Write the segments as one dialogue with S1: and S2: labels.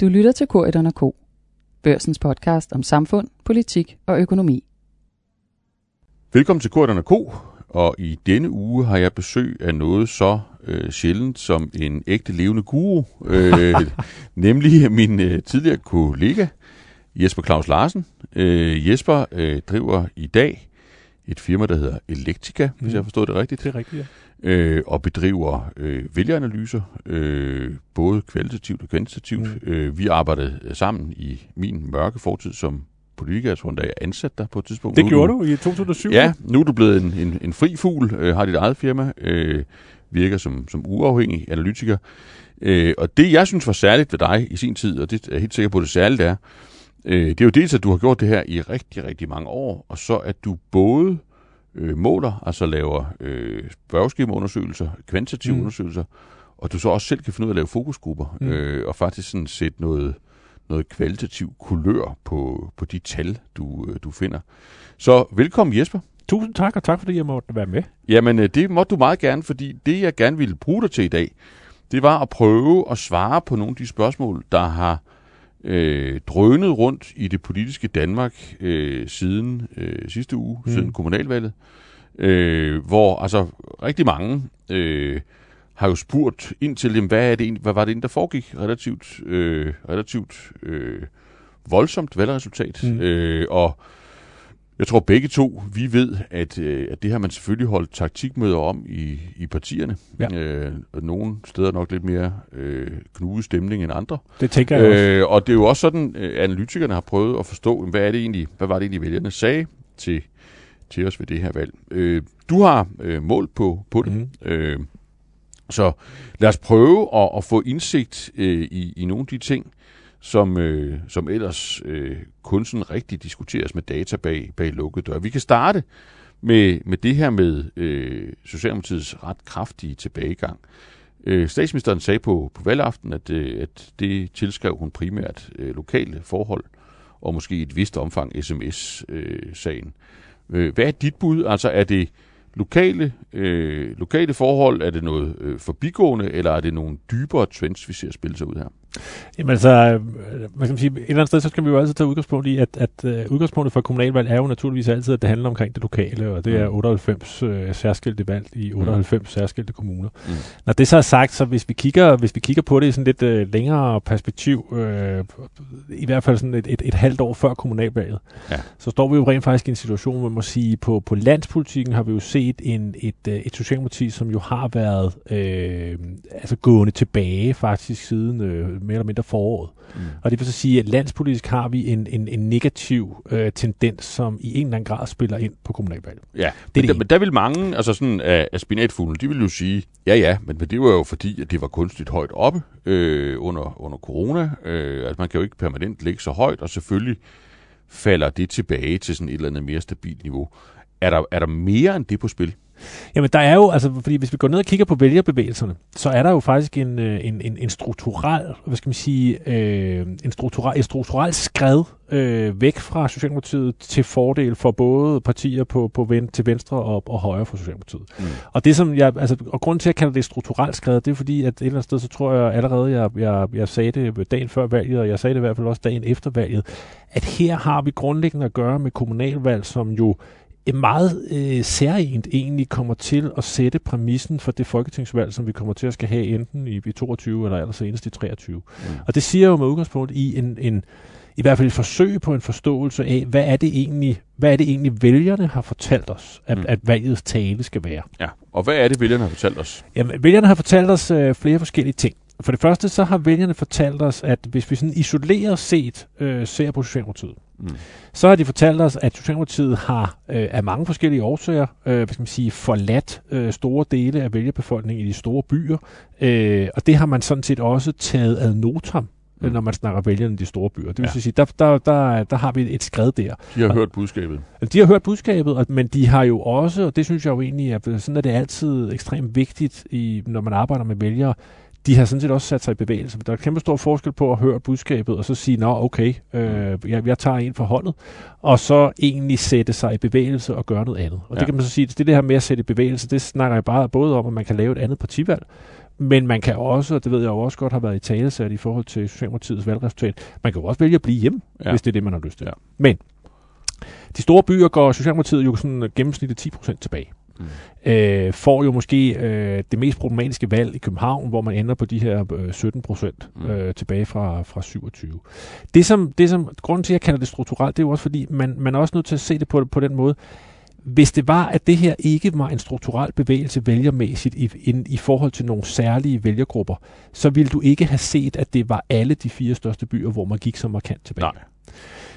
S1: Du lytter til Korydon K. Børsens podcast om samfund, politik og økonomi.
S2: Velkommen til Korydon K. Og i denne uge har jeg besøg af noget så øh, sjældent som en ægte levende guru. Øh, nemlig min øh, tidligere kollega Jesper Claus Larsen. Øh, Jesper øh, driver i dag et firma, der hedder Elektrika, mm. hvis jeg har forstået det rigtigt.
S3: Det er rigtigt, ja
S2: øh, og bedriver øh, vælgeranalyser, øh, både kvalitativt og kvantitativt. Mm. Øh, vi arbejdede sammen i min mørke fortid som politiker. Jeg tror endda, jeg ansat dig på et tidspunkt.
S3: Det nu gjorde du, i 2007?
S2: Ja, nu er du blevet en, en, en fri fugl, øh, har dit eget firma, øh, virker som, som uafhængig analytiker. Øh, og det, jeg synes var særligt ved dig i sin tid, og det er jeg helt sikker på, det særligt er, øh, det er jo dels, at du har gjort det her i rigtig, rigtig mange år, og så at du både øh, måler, altså laver øh, spørgeskemaundersøgelser, kvantitative mm. undersøgelser, og du så også selv kan finde ud af at lave fokusgrupper, mm. øh, og faktisk sådan sætte noget, noget kvalitativ kulør på, på de tal, du, øh, du finder. Så velkommen Jesper.
S3: Tusind tak, og tak fordi jeg måtte være med.
S2: Jamen, øh, det måtte du meget gerne, fordi det, jeg gerne ville bruge dig til i dag, det var at prøve at svare på nogle af de spørgsmål, der har øh, drønet rundt i det politiske Danmark øh, siden øh, sidste uge, mm. siden kommunalvalget, øh, hvor altså rigtig mange øh, har jo spurgt ind til, dem, hvad, er det, hvad var det egentlig, der foregik relativt, øh, relativt øh, voldsomt valgresultat. Mm. Øh, og jeg tror begge to, vi ved, at, øh, at det har man selvfølgelig holdt taktikmøder om i, i partierne. Ja. Øh, og nogle steder nok lidt mere øh, knude stemning end andre.
S3: Det tænker jeg også.
S2: Øh, og det er jo også sådan, at analytikerne har prøvet at forstå, hvad, er det egentlig, hvad var det egentlig, vælgerne sagde til, til os ved det her valg. Øh, du har øh, målt på, på det. Mm. Øh, så lad os prøve at, at få indsigt øh, i, i nogle af de ting, som, øh, som ellers øh, kun sådan rigtig diskuteres med data bag, bag lukkede døre. Vi kan starte med, med det her med øh, Socialdemokratiets ret kraftige tilbagegang. Øh, statsministeren sagde på, på valgaften, at, øh, at det tilskrev hun primært øh, lokale forhold, og måske i et vist omfang sms-sagen. Øh, øh, hvad er dit bud? Altså er det lokale, øh, lokale forhold, er det noget øh, forbigående, eller er det nogle dybere trends, vi ser spille sig ud her?
S3: Jamen altså, man kan sige, et eller andet sted, så skal vi jo altid tage udgangspunkt i, at, at uh, udgangspunktet for kommunalvalg er jo naturligvis altid, at det handler omkring det lokale, og det er 98 uh, øh, særskilte valg i 98 mm. særskilte kommuner. Mm. Når det så er sagt, så hvis vi kigger, hvis vi kigger på det i sådan lidt uh, længere perspektiv, uh, i hvert fald sådan et, et, et halvt år før kommunalvalget, ja. så står vi jo rent faktisk i en situation, hvor man må sige, på, på landspolitikken har vi jo set en, et, et Socialdemokrati, som jo har været uh, altså gående tilbage faktisk siden uh, mere eller mindre foråret. Mm. Og det vil så sige, at landspolitisk har vi en, en, en negativ øh, tendens, som i en eller anden grad spiller ind på kommunalvalget.
S2: Ja, det men, der, men der vil mange, altså sådan af, af spinatfuglen, de vil jo sige, ja ja, men, men det var jo fordi, at det var kunstigt højt oppe øh, under, under corona. Øh, altså man kan jo ikke permanent ligge så højt, og selvfølgelig falder det tilbage til sådan et eller andet mere stabilt niveau. Er der, er der mere end det på spil?
S3: Jamen, der er jo, altså, fordi hvis vi går ned og kigger på vælgerbevægelserne, så er der jo faktisk en, øh, en, en, en strukturel, hvad skal man sige, øh, en strukturel, en strukturel skred øh, væk fra Socialdemokratiet til fordel for både partier på, på ven, til venstre og, og højre for Socialdemokratiet. Mm. Og det som jeg, altså, og grunden til, at jeg kalder det strukturelt skred, det er fordi, at et eller andet sted, så tror jeg allerede, jeg, jeg, jeg sagde det dagen før valget, og jeg sagde det i hvert fald også dagen efter valget, at her har vi grundlæggende at gøre med kommunalvalg, som jo meget øh, særligt egentlig kommer til at sætte præmissen for det folketingsvalg, som vi kommer til at skal have enten i, i 22 eller ellers senest i 23. Mm. Og det siger jo med udgangspunkt i en, en i hvert fald et forsøg på en forståelse af, hvad er det egentlig, hvad er det egentlig vælgerne har fortalt os, at, mm. at valgets tale skal være.
S2: Ja, og hvad er det, vælgerne har fortalt os?
S3: Jamen, vælgerne har fortalt os øh, flere forskellige ting. For det første, så har vælgerne fortalt os, at hvis vi sådan isoleret set øh, ser på Socialdemokratiet, mm. så har de fortalt os, at Socialdemokratiet har øh, af mange forskellige årsager øh, hvad skal man sige, forladt øh, store dele af vælgerbefolkningen i de store byer, øh, og det har man sådan set også taget ad notam mm. når man snakker vælgerne i de store byer. Det vil ja. sige, der, der, der, der har vi et skred der.
S2: De har og, hørt budskabet.
S3: De har hørt budskabet, men de har jo også, og det synes jeg jo egentlig, at sådan er det altid ekstremt vigtigt, i, når man arbejder med vælgere, de har sådan set også sat sig i bevægelse. Der er kæmpe stor forskel på at høre budskabet, og så sige, nå okay, øh, jeg, jeg tager en for holdet, og så egentlig sætte sig i bevægelse og gøre noget andet. Og ja. det kan man så sige, det, det her med at sætte i bevægelse, det snakker jeg bare både om, at man kan lave et andet partivalg, Men man kan også, og det ved jeg jo også godt, har været i talesat i forhold til Socialdemokratiets valgresultat, man kan jo også vælge at blive hjemme, ja.
S2: Ja.
S3: hvis det er det, man har lyst til.
S2: Ja.
S3: Men de store byer går Socialdemokratiet jo sådan gennemsnitligt 10% tilbage.
S2: Mm.
S3: Øh, får jo måske øh, det mest problematiske valg i København, hvor man ender på de her øh, 17 procent
S2: Mm.
S3: øh, tilbage fra, fra 27. Det som, det som, grunden til, at jeg kalder det strukturelt, det er jo også fordi, man, man er også nødt til at se det på, på den måde. Hvis det var, at det her ikke var en strukturel bevægelse vælgermæssigt i, i, i forhold til nogle særlige vælgergrupper, så ville du ikke have set, at det var alle de fire største byer, hvor man gik så markant tilbage.
S2: Nej.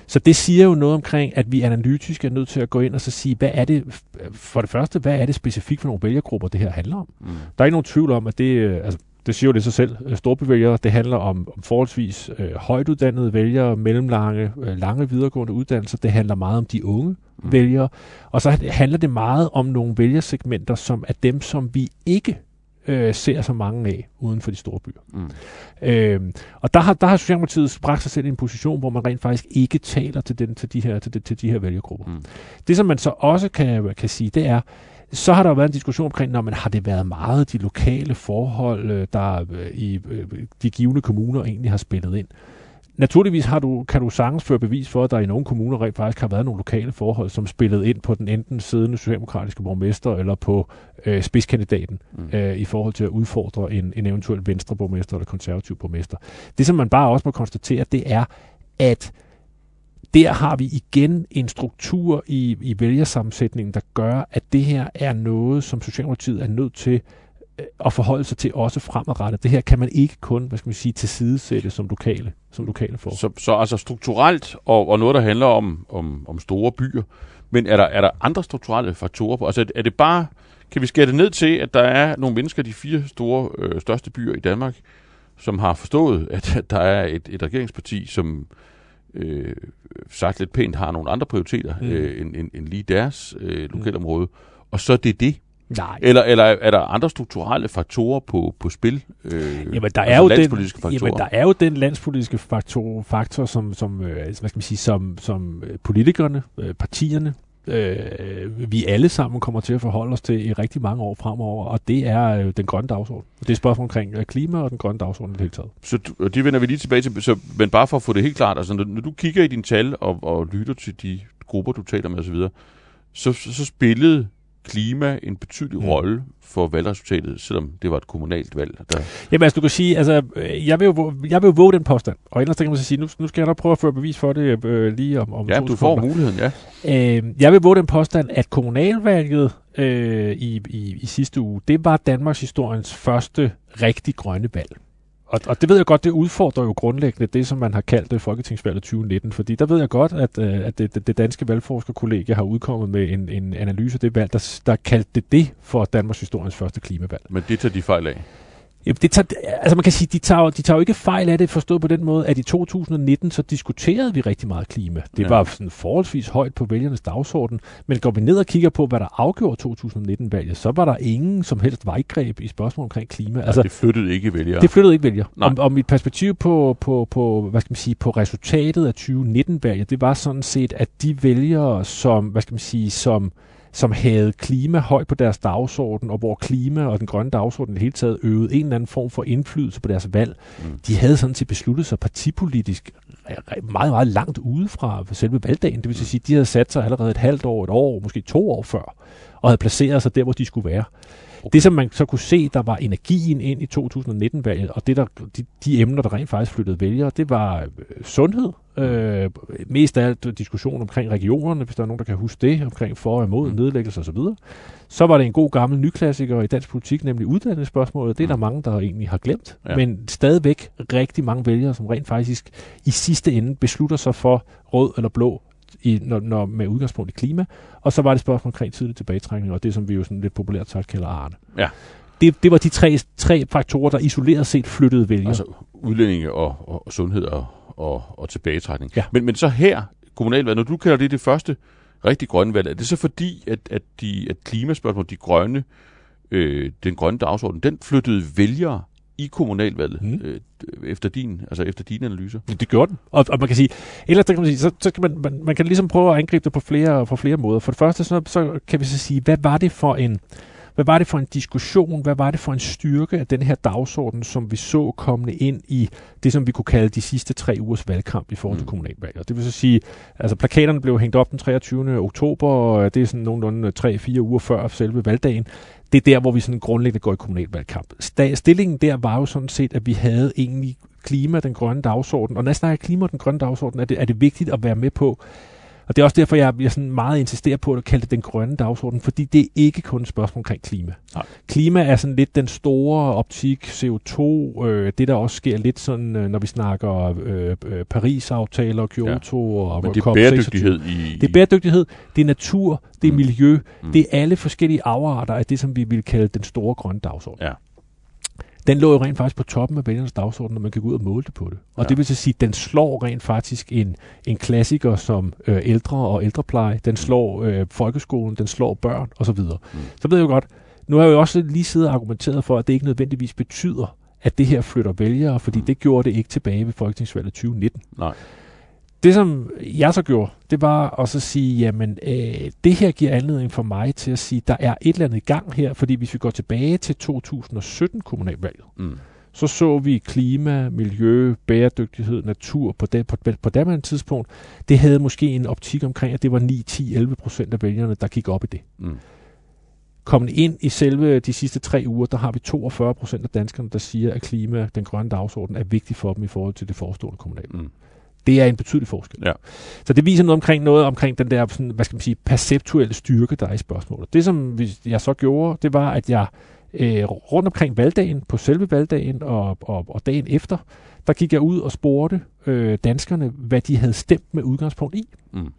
S3: Så det siger jo noget omkring, at vi analytisk er nødt til at gå ind og så sige, hvad er det, for det første, hvad er det specifikt for nogle vælgergrupper, det her handler om?
S2: Mm.
S3: Der er ikke nogen tvivl om, at det, øh, altså, det siger jo det sig selv, øh, storbyvælgere, det handler om, om forholdsvis øh, højtuddannede vælgere, mellemlange, øh, lange videregående uddannelser, det handler meget om de unge
S2: Mm.
S3: mm. vælgere, og så handler det meget om nogle vælgersegmenter, som er dem, som vi ikke øh, ser så mange af uden for de store byer.
S2: Mm.
S3: Øh, og der har, der har Socialdemokratiet bragt sig selv i en position, hvor man rent faktisk ikke taler til, den, til, de, her, til, de, til de her vælgergrupper.
S2: Mm.
S3: Det, som man så også kan, kan sige, det er, så har der jo været en diskussion omkring, når man har det været meget de lokale forhold, øh, der øh, i øh, de givende kommuner egentlig har spillet ind. Naturligvis har du, kan du sagtens føre bevis for, at der i nogle kommuner rent faktisk har været nogle lokale forhold, som spillede ind på den enten siddende socialdemokratiske borgmester eller på øh, spidskandidaten
S2: Mm.
S3: øh, i forhold til at udfordre en, en eventuel venstreborgmester eller konservativ borgmester. Det, som man bare også må konstatere, det er, at der har vi igen en struktur i, i vælgersammensætningen, der gør, at det her er noget, som Socialdemokratiet er nødt til at forholde sig til også fremadrettet. Det her kan man ikke kun, hvad skal man sige, tilsidesætte som lokale, som lokale forhold.
S2: Så, så altså strukturelt, og, og noget, der handler om, om, om store byer. Men er der, er der andre strukturelle faktorer på? Altså er det- bare, kan vi skære det ned til, at der er nogle mennesker, de fire store, øh, største byer i Danmark, som har forstået, at der er et, et regeringsparti, som øh, sagt lidt pænt har nogle andre prioriteter
S3: Mm.
S2: mm. øh, end, end, end lige deres øh, lokalområde. Og så er det det.
S3: Nej,
S2: Eller, eller er der andre strukturelle faktorer på, på spil? Øh,
S3: Jamen, der er,
S2: altså
S3: jo den,
S2: landspolitiske faktorer?
S3: jamen, der er jo den landspolitiske faktor, faktor som, som, øh, altså, hvad skal man sige, som, som øh, politikerne, øh, partierne, øh, vi alle sammen kommer til at forholde os til i rigtig mange år fremover, og det er øh, den grønne dagsorden. Det er et spørgsmål omkring øh, klima og den grønne dagsorden i det hele taget.
S2: Så du, og det vender vi lige tilbage til, så, men bare for at få det helt klart, altså når, når du kigger i dine tal og, og lytter til de grupper, du taler med osv., så, så, så spillede klima en betydelig
S3: Mm.
S2: rolle for valgresultatet, selvom det var et kommunalt valg. Der,
S3: Jamen altså, du kan sige, altså, jeg vil jo, jeg vil jo våge den påstand, og ellers kan man så sige, nu, nu skal jeg nok prøve at føre bevis for det øh, lige om, om
S2: ja,
S3: to
S2: du får
S3: sekunder.
S2: muligheden, ja.
S3: Øh, jeg vil våge den påstand, at kommunalvalget øh, i, i, i sidste uge, det var Danmarks historiens første rigtig grønne valg. Og, og det ved jeg godt, det udfordrer jo grundlæggende det, som man har kaldt det Folketingsvalget 2019, fordi der ved jeg godt, at, øh, at det, det, det danske valgforskerkollegie har udkommet med en, en analyse af det valg, der, der kaldte det det for Danmarks historiens første klimavalg.
S2: Men det tager de fejl af.
S3: Jamen, det tager, altså man kan sige, de tager, de tager jo ikke fejl af det, forstået på den måde, at i 2019, så diskuterede vi rigtig meget klima. Det
S2: Ja.
S3: var sådan forholdsvis højt på vælgernes dagsorden, men går vi ned og kigger på, hvad der afgjorde 2019-valget, så var der ingen som helst vejgreb i spørgsmål omkring klima.
S2: Altså, det flyttede ikke vælgere.
S3: det flyttede ikke vælger. Og, og mit perspektiv på, på, på, hvad skal man sige, på resultatet af 2019-valget, det var sådan set, at de vælgere, som, hvad skal man sige, som, som havde klima højt på deres dagsorden, og hvor klima og den grønne dagsorden i det hele taget øvede en eller anden form for indflydelse på deres valg,
S2: Mm.
S3: de havde sådan set besluttet sig partipolitisk meget, meget langt ude fra selve valgdagen. Det vil sige, de havde sat sig allerede et halvt år, et år, måske to år før, og havde placeret sig der, hvor de skulle være. Okay. Det, som man så kunne se, der var energien ind i 2019-valget, og det der, de, de emner, der rent faktisk flyttede vælgere, det var øh, sundhed, øh, mest af alt diskussion omkring regionerne, hvis der er nogen, der kan huske det, omkring for og imod,
S2: Mm.
S3: nedlæggelse osv. Så var det en god gammel nyklassiker i dansk politik, nemlig uddannelsesspørgsmålet. Det er der
S2: Mm.
S3: mange, der egentlig har glemt.
S2: Ja.
S3: Men stadigvæk rigtig mange vælgere, som rent faktisk i sidste ende beslutter sig for rød eller blå i, når, når, med udgangspunkt i klima. Og så var det spørgsmål omkring tidlig tilbagetrækning, og det som vi jo sådan lidt populært sagt kalder Arne.
S2: Ja.
S3: Det, det var de tre, tre faktorer, der isoleret set flyttede vælgere.
S2: Altså udlændinge og, og sundhed og, og, og tilbagetrækning.
S3: Ja.
S2: Men, men så her, kommunalvalget, når du kalder det det første rigtig grønne valg, er det så fordi, at, at, de, at klimaspørgsmål, de grønne, øh, den grønne dagsorden, den flyttede vælgere i kommunalvalget,
S3: Mm.
S2: øh, efter, din, altså efter dine analyser?
S3: Det gjorde den. Og, og man kan sige, ellers så kan man sige, så, så kan man, man, man kan ligesom prøve at angribe det på flere, på flere måder. For det første, så, så kan vi så sige, hvad var det for en, hvad hvad var det for en diskussion, hvad var det for en styrke af den her dagsorden, som vi så kommende ind i det, som vi kunne kalde de sidste tre ugers valgkamp i forhold til mm. kommunalvalget. Det vil så sige, altså plakaterne blev hængt op den 23. oktober, og det er sådan nogenlunde 3-4 uger før selve valgdagen. Det er der, hvor vi sådan grundlæggende går i kommunalvalgkamp. Stillingen der var jo sådan set, at vi havde egentlig klima, den grønne dagsorden, og når jeg snakker klima og den grønne dagsorden, er det, er det vigtigt at være med på, og det er også derfor, jeg, jeg sådan meget insisterer på at kalde det den grønne dagsorden, fordi det er ikke kun et spørgsmål omkring klima. Nej. Klima er sådan lidt den store optik, CO2, øh, det der også sker lidt sådan, øh, når vi snakker øh, øh, Paris-aftaler, Kyoto ja. og
S2: Men det er bæredygtighed i...
S3: Det er bæredygtighed, det er natur, det er mm. miljø, mm. det er alle forskellige afarter af det, som vi vil kalde den store grønne dagsorden. Ja den lå jo rent faktisk på toppen af vælgernes dagsorden, når man kan gå ud og måle det på det. Og ja. det vil så sige, at den slår rent faktisk en, en klassiker som øh, ældre og ældrepleje, den slår øh, folkeskolen, den slår børn osv. Mm. Så ved jeg jo godt, nu har jeg jo også lige siddet og argumenteret for, at det ikke nødvendigvis betyder, at det her flytter vælgere, fordi mm. det gjorde det ikke tilbage ved Folketingsvalget 2019. Nej. Det, som jeg så gjorde, det var at så sige, jamen, øh, det her giver anledning for mig til at sige, der er et eller andet i gang her, fordi hvis vi går tilbage til 2017 kommunalvalget, mm. så så vi klima, miljø, bæredygtighed, natur på det, på, på det tidspunkt. Det havde måske en optik omkring, at det var 9, 10, 11 procent af vælgerne, der gik op i det. Mm. Kommende ind i selve de sidste tre uger, der har vi 42 procent af danskerne, der siger, at klima, den grønne dagsorden, er vigtig for dem i forhold til det forestående kommunalvalg. Mm. Det er en betydelig forskel. Ja. Så det viser noget omkring noget omkring den der, sådan, hvad skal man sige, perceptuelle styrke, der er i spørgsmålet. Det, som jeg så gjorde, det var, at jeg øh, rundt omkring valgdagen, på selve valgdagen og, og, og dagen efter, der gik jeg ud og spurgte øh, danskerne, hvad de havde stemt med udgangspunkt i. Mm.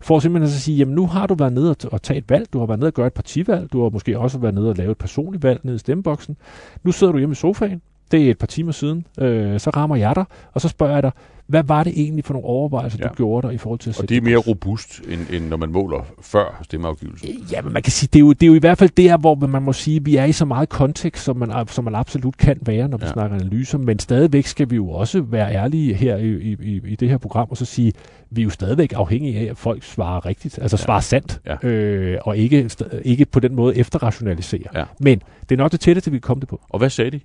S3: For simpelthen at sige, jamen nu har du været nede og, og tage et valg, du har været nede og gøre et partivalg, du har måske også været nede og lave et personligt valg nede i stemmeboksen. Nu sidder du hjemme i sofaen, det er et par timer siden, øh, så rammer jeg dig, og så spørger jeg dig, hvad var det egentlig for nogle overvejelser, ja. du gjorde dig i forhold til at
S2: Og det er mere robust, end, end når man måler før stemmeafgivelsen?
S3: Ja, men man kan sige, det er, jo, det er jo i hvert fald der, hvor man må sige, at vi er i så meget kontekst, som man, som man absolut kan være, når vi ja. snakker analyser, men stadigvæk skal vi jo også være ærlige her i, i, i det her program, og så sige, vi er jo stadigvæk afhængige af, at folk svarer rigtigt, altså ja. svarer sandt, ja. øh, og ikke, ikke på den måde efterrationalisere. Ja. Men det er nok det tætteste, vi kan komme det på.
S2: Og hvad sagde de?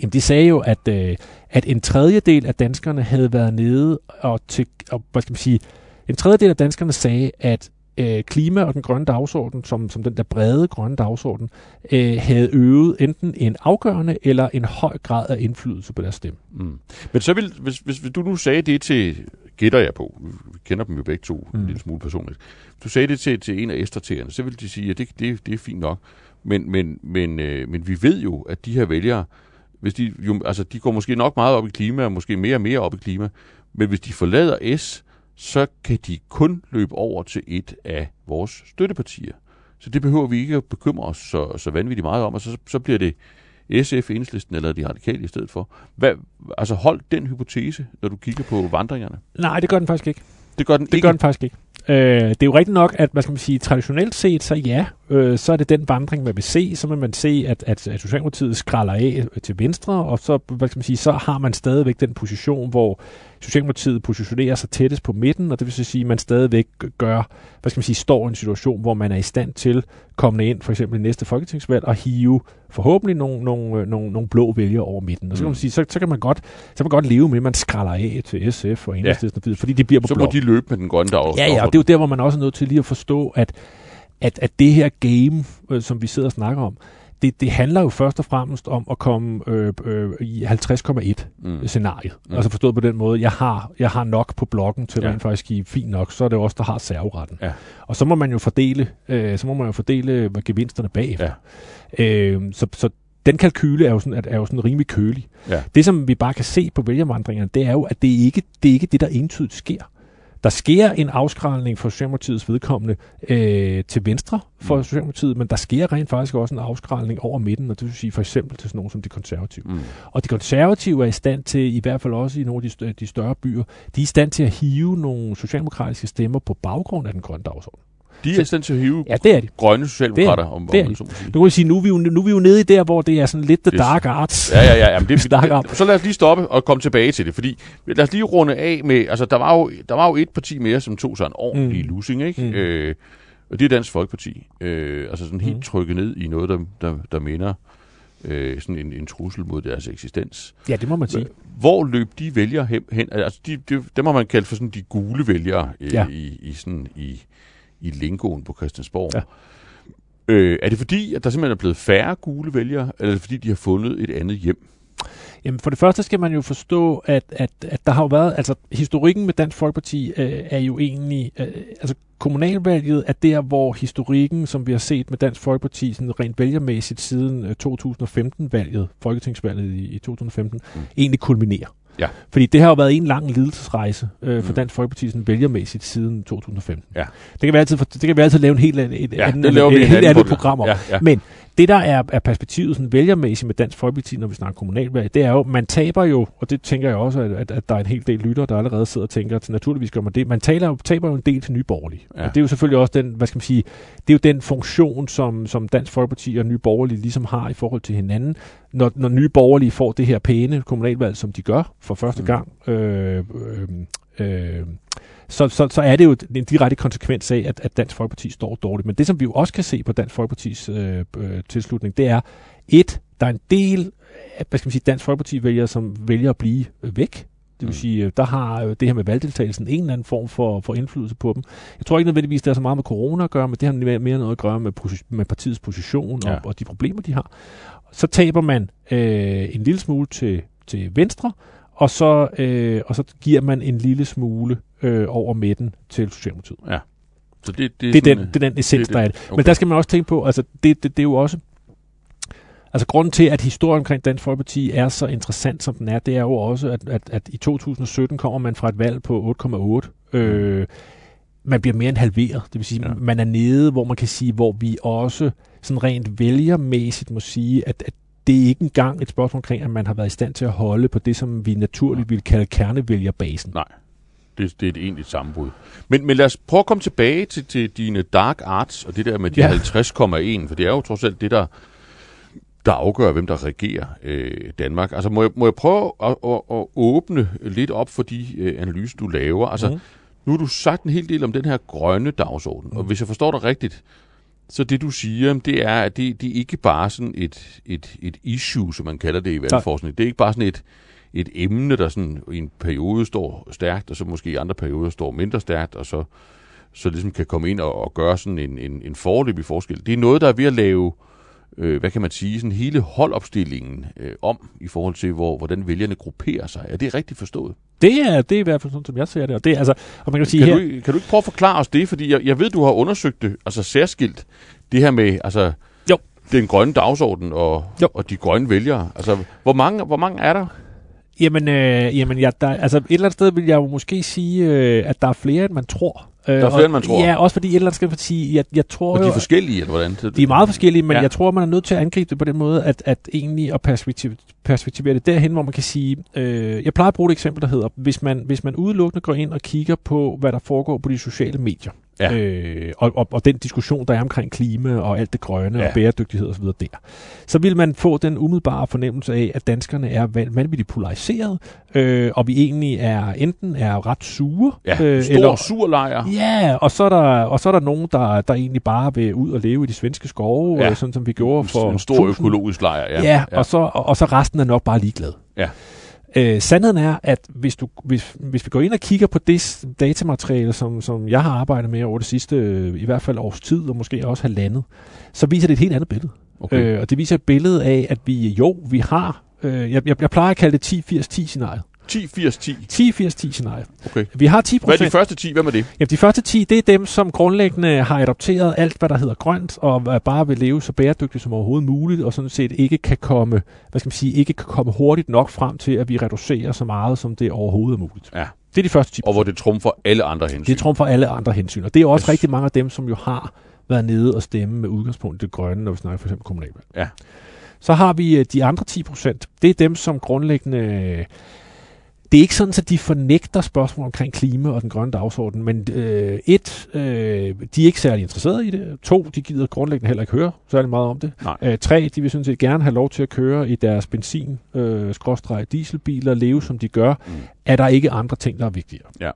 S3: Jamen, de sagde jo, at, øh, at en tredjedel af danskerne havde været nede og, til, og hvad skal man sige, en tredjedel af danskerne sagde, at øh, klima og den grønne dagsorden, som, som den der brede grønne dagsorden, øh, havde øvet enten en afgørende eller en høj grad af indflydelse på deres stemme. Mm.
S2: Men så vil, hvis, hvis du nu sagde det til, gætter jeg på, vi kender dem jo begge to mm. en lille smule personligt, du sagde det til, til en af estratererne, så vil de sige, at det, det, det er fint nok, men, men, men, øh, men vi ved jo, at de her vælgere, hvis de, jo, altså, de går måske nok meget op i klima, og måske mere og mere op i klima, men hvis de forlader S, så kan de kun løbe over til et af vores støttepartier. Så det behøver vi ikke at bekymre os så, så vanvittigt meget om, og så, så bliver det SF, Enhedslisten eller de radikale i stedet for. Hvad, altså hold den hypotese, når du kigger på vandringerne.
S3: Nej, det gør den faktisk ikke.
S2: Det gør den
S3: det ikke? gør den faktisk ikke. Øh, det er jo rigtigt nok, at hvad skal man sige, traditionelt set, så ja, øh, så er det den vandring, man vil se. Så vil man se, at, at, at Socialdemokratiet skralder af til venstre, og så, hvad skal man sige, så har man stadigvæk den position, hvor Socialdemokratiet positionerer sig tættest på midten, og det vil så sige, at man stadigvæk gør, hvad skal man sige, står i en situation, hvor man er i stand til kommende ind, for eksempel i næste folketingsvalg, og hive forhåbentlig nogle, nogle, øh, nogle, nogle blå vælgere over midten. Og så kan man mm. sige, så, så kan man godt, så kan man godt leve med, at man skralder af til SF og Enhedslisten, ja. fordi det bliver på
S2: Så
S3: må
S2: de løbe med den grønne dag.
S3: Ja, ja, og det er jo der, hvor man også er nødt til lige at forstå, at, at, at det her game, øh, som vi sidder og snakker om, det, det handler jo først og fremmest om at komme øh, øh, i 50,1 mm. scenariet. Mm. Altså forstået på den måde, jeg har, jeg har nok på blokken til ja. rent faktisk give fint nok, så er det også der har serveretten. Ja. Og så må man jo fordele, øh, så må man jo fordele gevinsterne bagefter. Ja. Øh, så, så den kalkyle er jo sådan, er jo sådan rimelig kølig. Ja. Det, som vi bare kan se på vælgervandringerne, det er jo, at det ikke det er ikke det, der entydigt sker. Der sker en afskralning for Socialdemokratiets vedkommende øh, til venstre for mm. Socialdemokratiet, men der sker rent faktisk også en afskralning over midten, og det vil sige for eksempel til sådan nogen som de konservative. Mm. Og de konservative er i stand til, i hvert fald også i nogle af de, de større byer, de er i stand til at hive nogle socialdemokratiske stemmer på baggrund af den grønne dagsorden.
S2: De er stand til at hive
S3: ja, det er de.
S2: grønne socialdemokrater, om,
S3: det er om, om de. Nu kan sige, nu er, vi jo, nu er vi jo nede i der, hvor det er sådan lidt the dark arts.
S2: Ja, ja, ja. Jamen det, dark det, så lad os lige stoppe og komme tilbage til det, fordi lad os lige runde af med, altså der var jo, der var jo et parti mere, som tog sig en ordentlig mm. losing, ikke? Mm. Øh, Og det er Dansk Folkeparti. Øh, altså sådan helt
S3: Mhm.
S2: trykket ned i noget, der, der, der minder øh, sådan en, en trussel mod deres eksistens.
S3: Ja, det må man sige.
S2: Hvor løb de vælgere hen? hen? Altså, de, de, dem har man kaldt for sådan de gule vælgere øh,
S3: Ja.
S2: i, i, sådan, i, i lingoen på Christiansborg.
S3: Ja.
S2: Øh, er det fordi, at der simpelthen er blevet færre gule vælgere, eller er det fordi, de har fundet et andet hjem?
S3: Jamen for det første skal man jo forstå, at, at, at der har jo været, altså historikken med Dansk Folkeparti øh, er jo egentlig, øh, altså kommunalvalget er der, hvor historikken, som vi har set med Dansk Folkeparti, sådan rent vælgermæssigt siden øh, 2015-valget, folketingsvalget i, i 2015,
S2: Mm.
S3: mm. egentlig kulminerer.
S2: Ja.
S3: Fordi det har jo været en lang lidelsesrejse øh, for
S2: Mm.
S3: Dansk Folkeparti sådan vælgermæssigt siden 2015.
S2: Ja.
S3: Det kan vi altid, det kan vi altid lave en helt, et,
S2: Ja,
S3: anden,
S2: det laver vi
S3: et,
S2: i en
S3: helt
S2: anden
S3: andet program om.
S2: Ja, ja.
S3: Men det, der er, er perspektivet sådan vælgermæssigt med Dansk Folkeparti, når vi snakker kommunalvalg, det er jo, man taber jo, og det tænker jeg også, at, at, at der er en hel del lyttere, der allerede sidder og tænker, at naturligvis gør man det, man taler, jo- taber jo en del til Nye Borgerlige.
S2: Ja.
S3: Og det er jo selvfølgelig også den, hvad skal man sige, det er jo den funktion, som, som Dansk Folkeparti og Nye Borgerlige ligesom har i forhold til hinanden. Når, når Nye Borgerlige får det her pæne kommunalvalg, som de gør for første
S2: Mm.
S3: gang, øh, øh, øh, så, så, så er det jo en direkte konsekvens af, at, at Dansk Folkeparti står dårligt. Men det, som vi jo også kan se på Dansk Folkepartis øh, øh, tilslutning, det er, et, der er en del af, hvad skal man sige, Dansk Folkeparti-vælgere, som vælger at blive øh, væk. Det vil
S2: Mm.
S3: sige, øh, der har øh, det her med valgdeltagelsen en eller anden form for, for indflydelse på dem. Jeg tror ikke nødvendigvis, det har så meget med corona at gøre, men det har mere, noget at gøre med, med partiets position og,
S2: ja.
S3: og de problemer, de har. Så taber man øh, en lille smule til, til venstre, og så, øh, og så giver man en lille smule øh, over midten til Socialdemokratiet.
S2: Så det, det,
S3: Det er, den, det er den essens,
S2: det-
S3: der er det.
S2: okay.
S3: Men der skal man også tænke på, altså det, det, det er jo også... Altså grunden til, at historien omkring Dansk Folkeparti er så interessant, som den er, det er jo også, at, at, at i 2017 kommer man fra et valg på 8,8. Øh, man bliver mere end halveret. Det vil sige,
S2: Ja.
S3: ja. man er nede, hvor man kan sige, hvor vi også sådan rent vælgermæssigt må sige, at, at det er ikke engang et spørgsmål omkring, at man har været i stand til at holde på det, som vi naturligt ville kalde kernevælgerbasen.
S2: Nej. Det, det er et egentligt sammenbrud. Men, men lad os prøve at komme tilbage til, til dine dark arts, og det der med de
S3: Ja.
S2: ja. 50,1, for det er jo trods alt det, der, der afgør, hvem der regerer øh, Danmark. Altså må jeg, må jeg prøve at, at, at åbne lidt op for de øh, analyser, du laver? Altså,
S3: Mhm.
S2: nu har du sagt en hel del om den her grønne dagsorden, og hvis jeg forstår dig rigtigt, så det du siger, det er, at det, det er ikke bare sådan et, et, et issue, som man kalder det i valgforskning. Det er ikke bare sådan et, et emne, der sådan i en periode står stærkt, og så måske i andre perioder står mindre stærkt, og så, så ligesom kan komme ind og, og gøre sådan en, en, en forløbig forskel. Det er noget, der er ved at lave, øh, hvad kan man sige, sådan hele holdopstillingen øh, om, i forhold til, hvor, hvordan vælgerne grupperer sig. Er det rigtigt forstået?
S3: Det er, det er i hvert fald sådan, som jeg ser det. Og, det, altså, og man kan sige
S2: Kan
S3: her,
S2: du, kan du ikke prøve at forklare os det? Fordi jeg, jeg ved, du har undersøgt det, altså særskilt, det her med, altså,
S3: Jo.
S2: den grønne dagsorden og,
S3: Jo.
S2: og de grønne vælgere. Altså, hvor mange, hvor mange er der?
S3: Jamen, øh, jamen ja, der, altså et eller andet sted vil jeg jo måske sige, øh, at der er flere, end man tror. Øh,
S2: er flere, end man tror?
S3: Ja, også fordi et eller andet sted, fordi jeg, jeg tror
S2: Og de
S3: jo,
S2: er forskellige, eller hvordan?
S3: De er meget forskellige, men
S2: ja.
S3: jeg tror, man er nødt til at angribe det på den måde, at, at egentlig at perspektiv, perspektivere det derhen, hvor man kan sige, øh, jeg plejer at bruge et eksempel, der hedder, hvis man, hvis man udelukkende går ind og kigger på, hvad der foregår på de sociale medier,
S2: Ja.
S3: øh, og, og, og den diskussion, der er omkring klima og alt det grønne
S2: Ja.
S3: og bæredygtighed osv. der, så vil man få den umiddelbare fornemmelse af, at danskerne er van- vanvittigt polariseret, øh, og vi egentlig er enten er ret sure,
S2: Ja,
S3: øh,
S2: stor
S3: eller,
S2: surlejr.
S3: Ja, og så er der, og så er der nogen, der, der egentlig bare vil ud og leve i de svenske skove,
S2: Ja.
S3: ja. sådan som vi gjorde for
S2: en stor
S3: tusind-
S2: økologisk lejr. Ja,
S3: Ja, ja. Og, så, og, og så resten er nok bare ligeglad.
S2: Ja.
S3: Øh, sandheden er, at hvis, du, hvis, hvis vi går ind og kigger på det datamateriale, som, som jeg har arbejdet med over det sidste, øh, i hvert fald års tid, og måske også halvandet, så viser det et helt andet billede.
S2: Okay.
S3: Øh, og det viser et billede af, at vi jo, vi har, øh, jeg, jeg, jeg plejer at kalde det 10-80-10-scenariet.
S2: 10, 80, 10.
S3: 10-80-10-scenariet.
S2: Okay.
S3: Vi har 10
S2: Hvad er de første 10? Hvem er det?
S3: Jamen, de første 10, det er dem, som grundlæggende har adopteret alt, hvad der hedder grønt, og bare vil leve så bæredygtigt som overhovedet muligt, og sådan set ikke kan komme, hvad skal man sige, ikke kan komme hurtigt nok frem til, at vi reducerer så meget, som det overhovedet er muligt.
S2: Ja.
S3: Det er de første 10
S2: Og hvor det trumfer alle andre hensyn.
S3: Det trumfer alle andre hensyn, og det er også
S2: Yes.
S3: yes. rigtig mange af dem, som jo har været nede og stemme med udgangspunkt i det grønne, når vi snakker for eksempel kommunalvalg.
S2: Ja.
S3: Så har vi øh, de andre 10 procent. Det er dem, som grundlæggende... Det er ikke sådan, at de fornægter spørgsmål omkring klima og den grønne dagsorden, men øh, et, øh, de er ikke særlig interesserede i det. To, de gider grundlæggende heller ikke høre særlig meget om det.
S2: Nej.
S3: Øh, tre, de vil sådan set gerne have lov til at køre i deres benzin, øh, dieselbiler, leve som de gør.
S2: Mm.
S3: Er der ikke andre ting, der er vigtigere?
S2: Ja.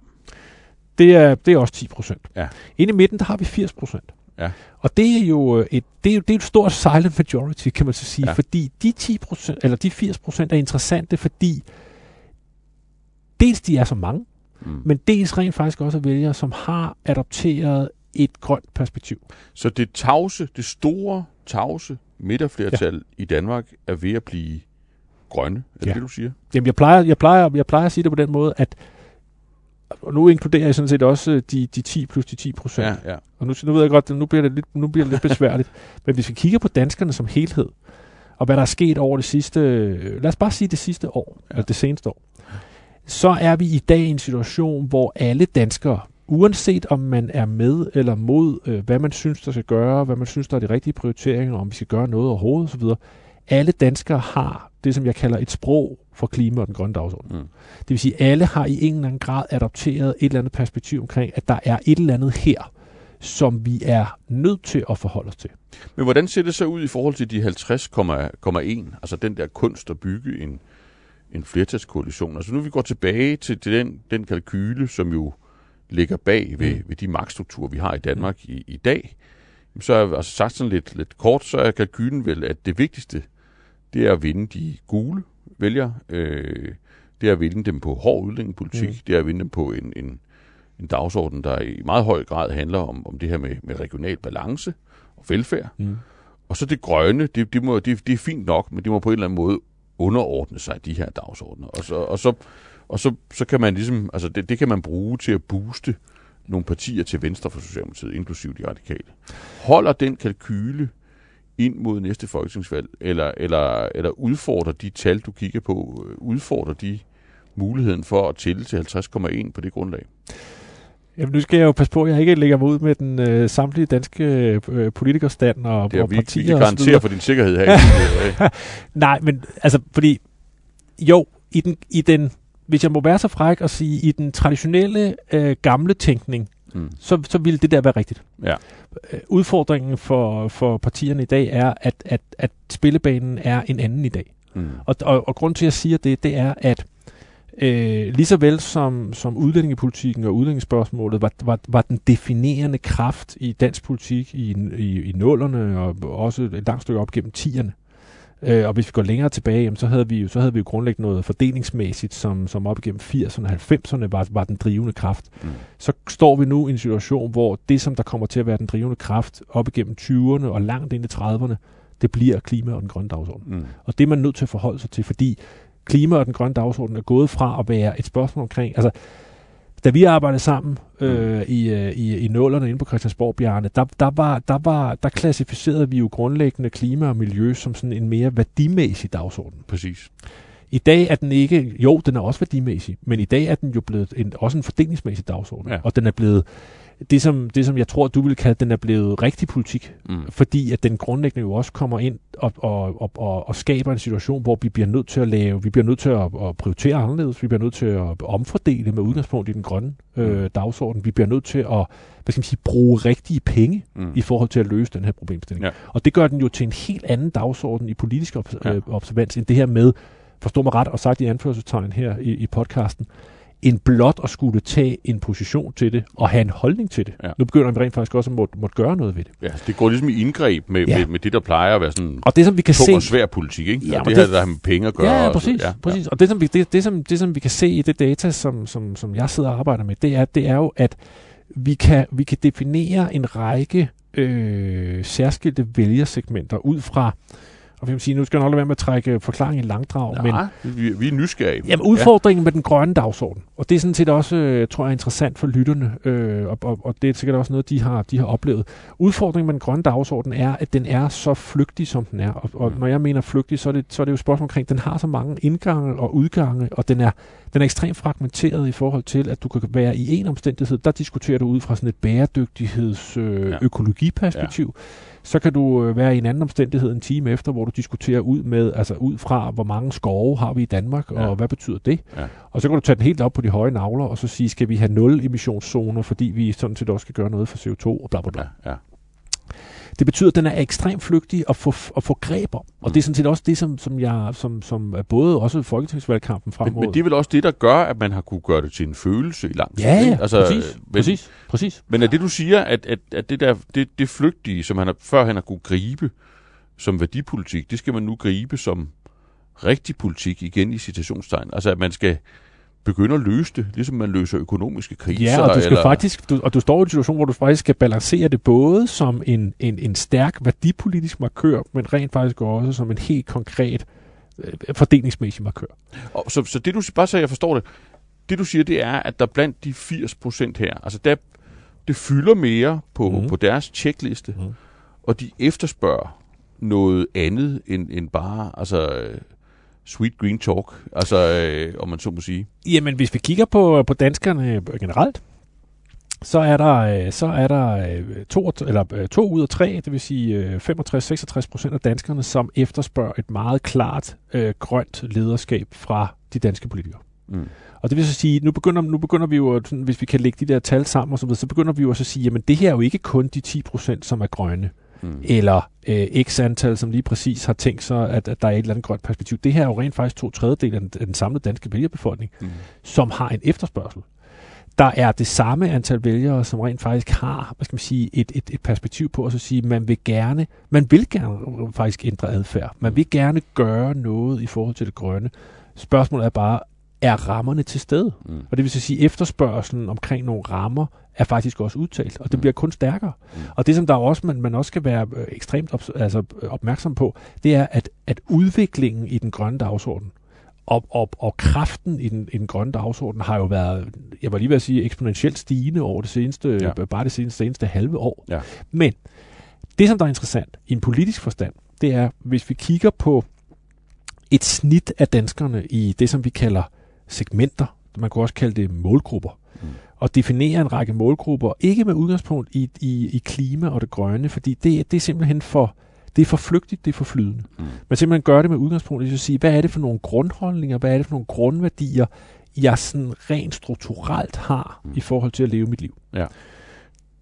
S3: Det er, det er også 10 procent.
S2: Ja.
S3: Inde i midten, der har vi 80 procent.
S2: Ja.
S3: Og det er jo øh, et, det er jo, det er jo et stort silent majority, kan man så sige,
S2: Ja.
S3: fordi de 10%, eller de 80% er interessante, fordi dels de er så mange,
S2: Mm.
S3: men dels rent faktisk også er vælgere, som har adopteret et grønt perspektiv.
S2: Så det tavse, det store tavse midterflertal ja. i Danmark er ved at blive grønne. Er det
S3: Ja.
S2: det, du siger?
S3: Jamen, jeg plejer, jeg, plejer, jeg plejer at sige det på den måde, at og nu inkluderer jeg sådan set også øh, de, de 10 plus de 10 procent.
S2: Ja, ja.
S3: Og nu, nu ved jeg godt, at nu bliver det lidt, nu bliver det lidt besværligt. Men hvis vi kigger på danskerne som helhed, og hvad der er sket over det sidste, øh, lad os bare sige det sidste år,
S2: ja.
S3: eller det seneste år, så er vi i dag i en situation, hvor alle danskere, uanset om man er med eller mod, øh, hvad man synes, der skal gøre, hvad man synes, der er de rigtige prioriteringer, om vi skal gøre noget overhovedet osv., alle danskere har det, som jeg kalder et sprog for klima og den grønne dagsorden.
S2: Mm.
S3: Det vil sige, at alle har i en eller anden grad adopteret et eller andet perspektiv omkring, at der er et eller andet her, som vi er nødt til at forholde os til.
S2: Men hvordan ser det så ud i forhold til de 50,1? Altså den der kunst at bygge en, en flertalskoalition. Altså nu vi går tilbage til, til den, den kalkyle, som jo ligger bag ved,
S3: Mm.
S2: ved de magtstrukturer, vi har i Danmark i, i dag. Så er altså sagt sådan lidt, lidt kort, så er kalkylen vel, at det vigtigste, det er at vinde de gule vælgere. Øh, det er at vinde dem på hård udlændingepolitik.
S3: Mm.
S2: Det er at vinde dem på en, en, en dagsorden, der i meget høj grad handler om, om det her med, med regional balance og velfærd.
S3: Mm.
S2: Og så det grønne, det, det, må, det, det er fint nok, men det må på en eller anden måde underordne sig de her dagsordner. Og så, og så, og så, så kan man ligesom, altså det, det kan man bruge til at booste nogle partier til venstre for Socialdemokratiet, inklusive de radikale. Holder den kalkyle ind mod næste folketingsvalg, eller, eller, eller udfordrer de tal, du kigger på, øh, udfordrer de muligheden for at tælle til 50,1 på det grundlag?
S3: Jamen, nu skal jeg jo passe på, at jeg ikke lægger mig ud med den øh, samtlige danske øh, politikerstand og,
S2: Det er,
S3: og
S2: vi,
S3: partier.
S2: kan
S3: og så
S2: garantere for din sikkerhed her.
S3: Nej, men altså, fordi jo, i den, i den, hvis jeg må være så fræk at sige, i den traditionelle øh, gamle tænkning,
S2: mm.
S3: så, så ville det der være rigtigt.
S2: Ja.
S3: Øh, Udfordringen for, for partierne i dag er, at, at, at spillebanen er en anden i dag.
S2: Mm.
S3: Og, og, og grund til, at jeg siger det, det er, at øh, lige så vel som, som udlændingepolitikken og udlændingsspørgsmålet var, var, var den definerende kraft i dansk politik i, i, i nullerne og også et langt stykke op gennem tierne. Øh, og hvis vi går længere tilbage, jamen, så, havde vi jo, så havde vi jo grundlæggende noget fordelingsmæssigt, som, som op igennem 80'erne og 90'erne var, var den drivende kraft.
S2: Mm.
S3: Så står vi nu i en situation, hvor det, som der kommer til at være den drivende kraft op igennem 20'erne og langt ind i 30'erne, det bliver klima og den grønne dagsorden.
S2: Mm.
S3: Og det er man nødt til at forholde sig til, fordi klima og den grønne dagsorden er gået fra at være et spørgsmål omkring, altså da vi arbejdede sammen øh, i, øh, i, i nullerne inde på Christiansborg, Bjarne, der, der, var, der, var, der klassificerede vi jo grundlæggende klima og miljø som sådan en mere værdimæssig dagsorden.
S2: Præcis.
S3: I dag er den ikke, jo, den er også værdimæssig, men i dag er den jo blevet en, også en fordelingsmæssig dagsorden.
S2: Ja.
S3: Og den er blevet, det som, det som jeg tror, du vil kalde, den er blevet rigtig politik
S2: Mm.
S3: fordi at den grundlæggende jo også kommer ind og, og, og, og, og skaber en situation, hvor vi bliver nødt til at lave, vi bliver nødt til at, at prioritere anderledes, vi bliver nødt til at omfordele med udgangspunkt i den grønne øh, dagsorden, vi bliver nødt til at hvad skal man sige, bruge rigtige penge
S2: Mm.
S3: i forhold til at løse den her problemstilling.
S2: Ja.
S3: Og det gør den jo til en helt anden dagsorden i politisk obs-
S2: Ja.
S3: ja. observans, end det her med, forstå mig ret, og sagt i anførselstegn her i, i podcasten, en blot at skulle tage en position til det, og have en holdning til det.
S2: Ja.
S3: Nu begynder vi rent faktisk også at måtte, måtte gøre noget ved det.
S2: Ja, det går ligesom i indgreb med,
S3: Ja.
S2: med, med det, der plejer at være sådan
S3: Og det, som vi kan se...
S2: og svær politik, ikke?
S3: Ja,
S2: Ja,
S3: og
S2: det, her,
S3: det-
S2: der har med penge at gøre.
S3: Ja, ja,
S2: og så-
S3: præcis. Ja, præcis. Og det som, vi, det, det, som, det, som vi kan se i det data, som, som, som jeg sidder og arbejder med, det er, det er jo, at vi kan, vi kan definere en række øh, særskilte vælgersegmenter ud fra, og vi kan sige, nu skal jeg nok lade være med at trække forklaringen i langdrag,
S2: Ja,
S3: men
S2: vi, vi er nysgerrige.
S3: Jamen udfordringen ja. med den grønne dagsorden, og det er sådan set også, øh, tror jeg, interessant for lytterne, øh, og, og, og det er sikkert også noget, de har, de har oplevet. Udfordringen med den grønne dagsorden er, at den er så flygtig, som den er. Og, og
S2: Mm.
S3: når jeg mener flygtig, så er, det, så er det jo spørgsmål omkring, den har så mange indgange og udgange, og den er, den er ekstremt fragmenteret i forhold til, at du kan være i en omstændighed, der diskuterer du ud fra sådan et bæredygtigheds øh,
S2: Ja.
S3: ja. Så kan du øh, være i en anden omstændighed en time efter, hvor du diskuterer ud med, altså ud fra, hvor mange skove har vi i Danmark,
S2: Ja.
S3: og hvad betyder det?
S2: Ja.
S3: Og så kan du tage den helt op på de høje navler, og så sige, skal vi have nul emissionszoner, fordi vi sådan set også skal gøre noget for CO2, og bla bla bla.
S2: Ja, ja.
S3: Det betyder, at den er ekstremt flygtig at få, at få greb om. Og
S2: Mm.
S3: det er sådan set også det, som, som, jeg, som, som er både også folketingsvalgkampen frem
S2: Men, men det er vel også det, der gør, at man har kunne gøre det til en følelse i lang tid.
S3: ja, ja, altså, præcis,
S2: men,
S3: præcis, præcis.
S2: Men er det, du siger, at, at, at det, der, det, det flygtige, som han har, før han har kunne gribe som værdipolitik, det skal man nu gribe som rigtig politik igen i citationstegn? Altså, at man skal begynde at løse det, ligesom man løser økonomiske kriser?
S3: Ja, og du skal
S2: eller,
S3: faktisk, du, og du står i en situation, hvor du faktisk skal balancere det både som en, en, en stærk værdipolitisk markør, men rent faktisk også som en helt konkret øh, fordelingsmæssig markør.
S2: Og, så, så det du siger, bare så jeg forstår det, det du siger, det er, at der blandt de 80 procent her, altså der, det fylder mere på, mm. på deres checkliste,
S3: Mhm.
S2: mm. og de efterspørger noget andet end, end bare altså, øh, sweet green talk, altså, øh, om man så må sige.
S3: Jamen, hvis vi kigger på, på danskerne generelt, så er der, øh, så er der øh, to, eller, øh, to ud af tre, det vil sige øh, 65-66 procent af danskerne, som efterspørger et meget klart øh, grønt lederskab fra de danske politikere.
S2: Mm.
S3: Og det vil så sige, nu begynder, nu begynder vi jo, sådan, hvis vi kan lægge de der tal sammen og så videre, så begynder vi jo også at sige, jamen det her er jo ikke kun de 10 procent, som er grønne,
S2: Mm.
S3: Eller øh, x antal, som lige præcis har tænkt sig, at, at der er et eller andet grønt perspektiv. Det her er jo rent faktisk to tredjedel af den, af den samlede danske vælgerbefolkning,
S2: Mm.
S3: som har en efterspørgsel. Der er det samme antal vælgere, som rent faktisk har, hvad skal man sige, et, et, et perspektiv på at så sige, man vil gerne, man vil gerne faktisk ændre adfærd. Man vil gerne gøre noget i forhold til det grønne. Spørgsmålet er bare, er rammerne til stede?
S2: Mm.
S3: Og det vil så sige, at efterspørgselen omkring nogle rammer er faktisk også udtalt, og det
S2: Mm.
S3: bliver kun stærkere.
S2: Mm.
S3: Og det, som der også man, man også skal være øh, ekstremt op, altså, øh, opmærksom på, det er, at, at udviklingen i den grønne dagsorden og, og, og kraften i den, i den grønne dagsorden har jo været, jeg var lige ved at sige, eksponentielt stigende over det seneste,
S2: Ja.
S3: ja. bare det seneste, seneste halve år.
S2: Ja.
S3: Men det, som der er interessant i en politisk forstand, det er, hvis vi kigger på et snit af danskerne i det, som vi kalder segmenter, man kunne også kalde det målgrupper,
S2: Mm.
S3: og definere en række målgrupper, ikke med udgangspunkt i, i, i klima og det grønne, fordi det, det er simpelthen for, det er for flygtigt, det er for flydende.
S2: Mm.
S3: Men simpelthen gøre det med udgangspunkt i at sige, hvad er det for nogle grundholdninger, hvad er det for nogle grundværdier, jeg sådan rent strukturelt har
S2: Mm.
S3: i forhold til at leve mit liv.
S2: Ja.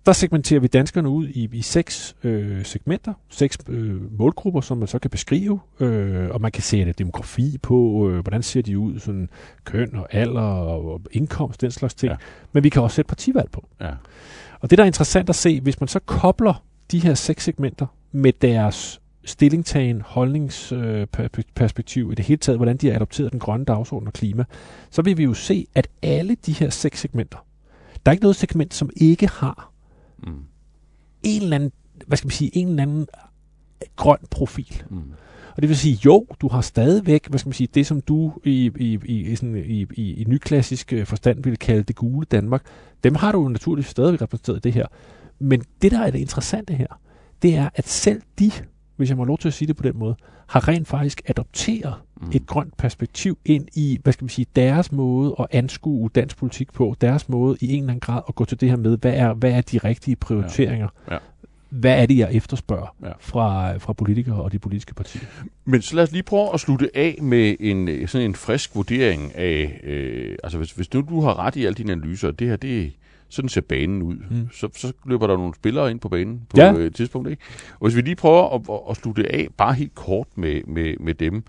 S3: Der segmenterer vi danskerne ud i, i seks øh, segmenter, seks øh, målgrupper, som man så kan beskrive, øh, og man kan sætte demografi på, øh, hvordan ser de ud, sådan køn og alder og, og indkomst, den slags ting.
S2: Ja.
S3: Men vi kan også sætte partivalg på.
S2: Ja.
S3: Og det, der er interessant at se, hvis man så kobler de her seks segmenter med deres stillingtagen, holdningsperspektiv i det hele taget, hvordan de har adopteret den grønne dagsorden og klima, så vil vi jo se, at alle de her seks segmenter, der er ikke noget segment, som ikke har
S2: Mm.
S3: en eller anden, hvad skal man sige, en eller anden øh, grøn profil.
S2: Mm.
S3: Og det vil sige, jo, du har stadigvæk, hvad skal man sige, det som du i, i, i, i, sådan, i, i, i nyklassisk øh, forstand ville kalde det gule Danmark, dem har du jo naturligvis stadigvæk repræsenteret i det her. Men det, der er det interessante her, det er, at selv de, hvis jeg må lov til at sige det på den måde, har rent faktisk adopteret
S2: Mm.
S3: et grønt perspektiv ind i, hvad skal man sige, deres måde at anskue dansk politik på, deres måde i en eller anden grad at gå til det her med, hvad er, hvad er de rigtige prioriteringer?
S2: Ja.
S3: Hvad er det, jeg efterspørger
S2: Ja.
S3: fra, fra politikere og de politiske partier?
S2: Men så lad os lige prøve at slutte af med en sådan en frisk vurdering af, øh, altså hvis, hvis nu du har ret i alle dine analyser, det her, det sådan ser banen ud,
S3: Mm.
S2: så, så løber der nogle spillere ind på banen på
S3: Ja.
S2: et tidspunkt, ikke? Og hvis vi lige prøver at, at, slutte af bare helt kort med, med, med dem,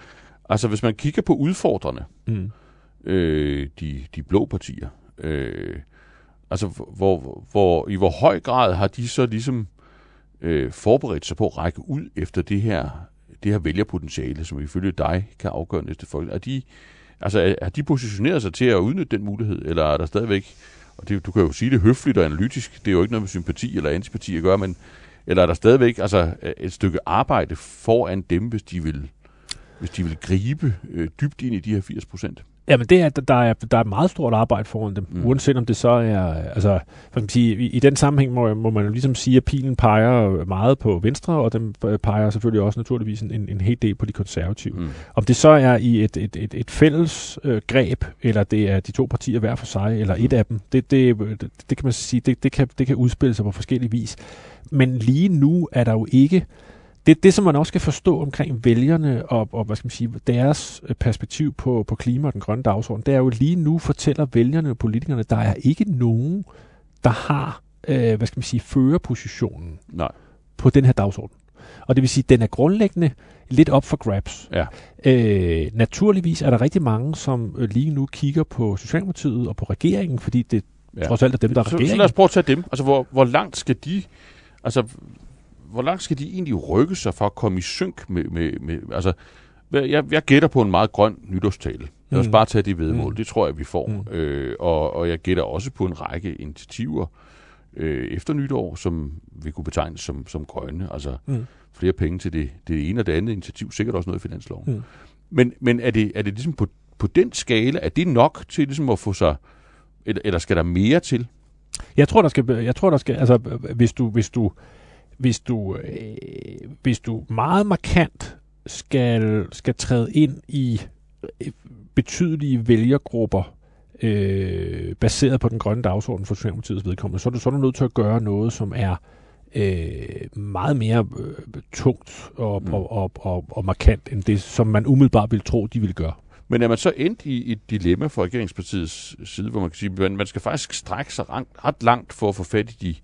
S2: altså hvis man kigger på udfordrende,
S3: Mm.
S2: øh, de, de blå partier, øh, altså hvor, hvor, i hvor høj grad har de så ligesom øh, forberedt sig på at række ud efter det her, det her vælgerpotentiale, som ifølge dig kan afgøre næste folk. Er de, altså, er, har de positioneret sig til at udnytte den mulighed, eller er der stadigvæk, og det, du kan jo sige det høfligt og analytisk, det er jo ikke noget med sympati eller antipati at gøre, men eller er der stadigvæk altså, et stykke arbejde foran dem, hvis de vil, hvis de vil gribe øh, dybt ind i de her 80 procent?
S3: Jamen det er, der er, der er et meget stort arbejde foran dem,
S2: Mm.
S3: mm. uanset om det så er, altså, skal man sige, i, i den sammenhæng må, må man jo ligesom sige, at pilen peger meget på venstre, og den peger selvfølgelig også naturligvis en, en hel del på de konservative. Mm.
S2: Mm.
S3: Om det så er i et, et, et, et fælles øh, greb, eller det er de to partier hver for sig, eller et af dem, det, det, det, det kan man sige, det, det, kan, det kan udspille sig på forskellige vis. Men lige nu er der jo ikke, det, det som man også skal forstå omkring vælgerne og, og hvad skal man sige, deres øh, perspektiv på, på klima og den grønne dagsorden, det er jo lige nu fortæller vælgerne og politikerne, der er ikke nogen, der har, øh, hvad skal man sige, førerpositionen
S2: Nej.
S3: på den her dagsorden. Og det vil sige, at den er grundlæggende lidt op for grabs.
S2: Ja.
S3: Øh, naturligvis er der rigtig mange, som øh, lige nu kigger på Socialdemokratiet og på regeringen, fordi det
S2: Ja.
S3: trods alt er dem, der er
S2: Så, så
S3: regeringen.
S2: lad os prøve at tage dem. Altså, hvor, hvor langt skal de... Altså, hvor langt skal de egentlig rykke sig for at komme i synk med... med, med altså, jeg, jeg gætter på en meget grøn nytårstale. Lad os
S3: Mm.
S2: bare tage det vedmål.
S3: Mm.
S2: Det tror jeg, vi får.
S3: Mm.
S2: Øh, og, og jeg gætter også på en række initiativer øh, efter nytår, som vi kunne betegne som, som grønne. Altså
S3: Mm.
S2: flere penge til det, det ene og det andet initiativ. Sikkert også noget i finansloven.
S3: Mm.
S2: Men, men er, det, er det ligesom på, på den skala, er det nok til ligesom at få sig... Eller, eller skal der mere til?
S3: Jeg tror, der skal, jeg tror, der skal, altså, hvis du, hvis du, hvis du, øh, hvis du meget markant skal, skal træde ind i øh, betydelige vælgergrupper, øh, baseret på den grønne dagsorden for Socialdemokratiets vedkommende, så er du, så er du nødt til at gøre noget, som er øh, meget mere øh, tungt og,
S2: Mm.
S3: og, og, og, og markant, end det, som man umiddelbart ville tro, de ville gøre.
S2: Men er man så endt i et dilemma fra regeringspartiets side, hvor man kan sige, at man, skal faktisk strække sig ret, ret langt for at få fat i de,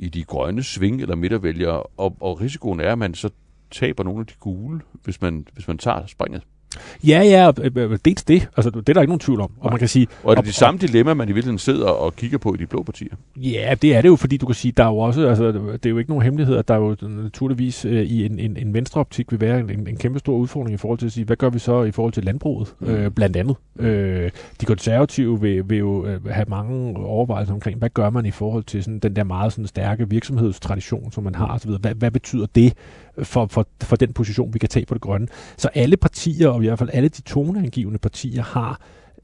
S2: i de grønne sving- eller midtervælgere, og, og risikoen er, at man så taber nogle af de gule, hvis man, hvis man tager springet.
S3: Ja, ja, øh, øh, dels det. Altså, det er der ikke nogen tvivl om. Og
S2: Nej.
S3: man kan sige,
S2: Og er det de samme dilemma, man i virkeligheden sidder og kigger på i de blå partier?
S3: Ja, det er det jo, fordi du kan sige, der er jo også, altså, det er jo ikke nogen hemmelighed, at der er jo naturligvis øh, i en, en, en venstreoptik vil være en, en, kæmpe stor udfordring i forhold til at sige, hvad gør vi så i forhold til landbruget,
S2: Mm.
S3: øh, blandt andet. Øh, de konservative vil, vil jo øh, have mange overvejelser omkring, hvad gør man i forhold til sådan, den der meget sådan, stærke virksomhedstradition, som man har osv. Hvad, hvad betyder det for, for, for den position, vi kan tage på det grønne? Så alle partier, og i hvert fald alle de toneangivende partier, har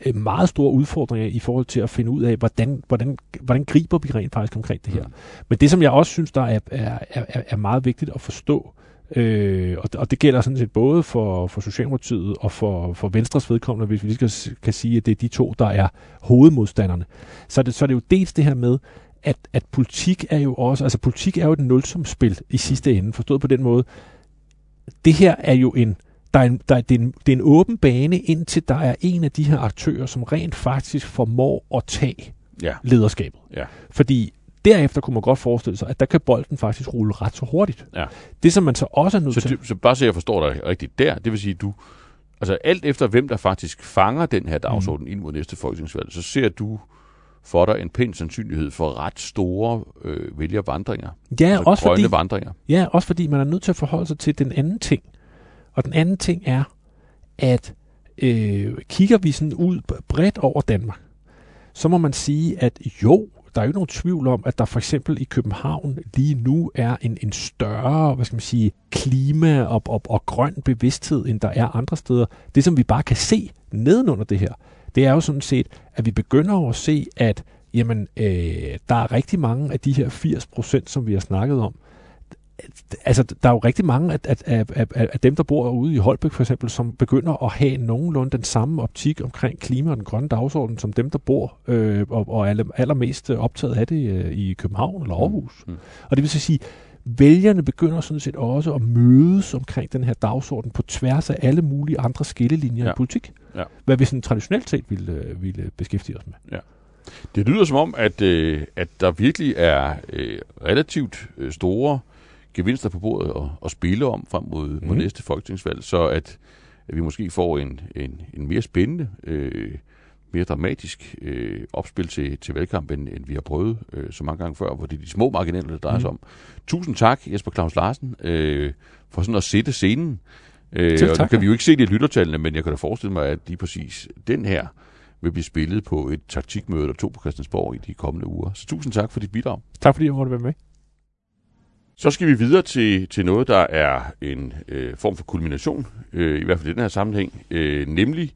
S3: øh, meget store udfordringer i forhold til at finde ud af, hvordan, hvordan, hvordan griber vi rent faktisk omkring det her.
S2: Mm.
S3: Men det, som jeg også synes, der er, er, er, er meget vigtigt at forstå, øh, og, og det gælder sådan set både for, for Socialdemokratiet og for, for Venstres vedkommende, hvis vi lige skal, kan sige, at det er de to, der er hovedmodstanderne, så er det, så er det jo dels det her med, at, at politik er jo også, altså politik er jo et nulsumspil i sidste ende, forstået på den måde. Det her er jo en, der er en, der er, det, er en, det er en åben bane, indtil der er en af de her aktører, som rent faktisk formår at tage
S2: Ja.
S3: lederskabet.
S2: Ja.
S3: Fordi derefter kunne man godt forestille sig, at der kan bolden faktisk rulle ret så hurtigt.
S2: Ja.
S3: Det, som man så også er nødt
S2: Så,
S3: til...
S2: så bare så jeg forstår dig rigtigt der, det vil sige, du, altså alt efter hvem der faktisk fanger den her dagsorden mm. ind mod næste folketingsvalg, så ser du for dig en pæn sandsynlighed for ret store øh, vælgervandringer.
S3: Ja,
S2: altså
S3: også
S2: grønne
S3: fordi,
S2: vandringer.
S3: ja, også fordi man er nødt til at forholde sig til den anden ting. Og den anden ting er, at øh, kigger vi sådan ud bredt over Danmark, så må man sige, at jo, der er jo ikke nogen tvivl om, at der for eksempel i København lige nu er en, en større, hvad skal man sige, klima og, og, og grøn bevidsthed, end der er andre steder. Det, som vi bare kan se nedenunder det her, det er jo sådan set, at vi begynder at se, at jamen, øh, der er rigtig mange af de her 80 procent, som vi har snakket om, altså, der er jo rigtig mange af, af, af, af, af dem, der bor ude i Holbæk for eksempel, som begynder at have nogenlunde den samme optik omkring klima og den grønne dagsorden, som dem, der bor øh, og, og er allermest øh, optaget af det øh, i København eller Aarhus.
S2: Mm.
S3: Mm. Og det vil så sige, vælgerne begynder sådan set også at mødes omkring den her dagsorden på tværs af alle mulige andre skillelinjer
S2: Ja.
S3: i politik.
S2: Ja.
S3: Hvad vi sådan traditionelt set ville, øh, ville beskæftige os med.
S2: Det lyder som om, at, øh, at der virkelig er øh, relativt øh, store gevinster på bordet at, at spille om frem mod, mm. mod
S3: Mhm.
S2: næste folketingsvalg, så at, at vi måske får en, en, en mere spændende, øh, mere dramatisk øh, opspil til, til valgkampen, end vi har prøvet øh, så mange gange før, hvor det er de små marginaler, det drejer sig
S3: Mhm.
S2: om. Tusind tak, Jesper Claus Larsen, øh, for sådan at sætte scenen. Øh,
S3: Selv
S2: og nu kan vi jo ikke se det i lyttertallene, men jeg kan da forestille mig, at lige præcis den her vil blive spillet på et taktikmøde eller to på Christiansborg i de kommende uger. Så tusind tak for dit bidrag.
S3: Tak fordi jeg måtte være med.
S2: Så skal vi videre til, til noget, der er en øh, form for kulmination, øh, i hvert fald i den her sammenhæng, øh, nemlig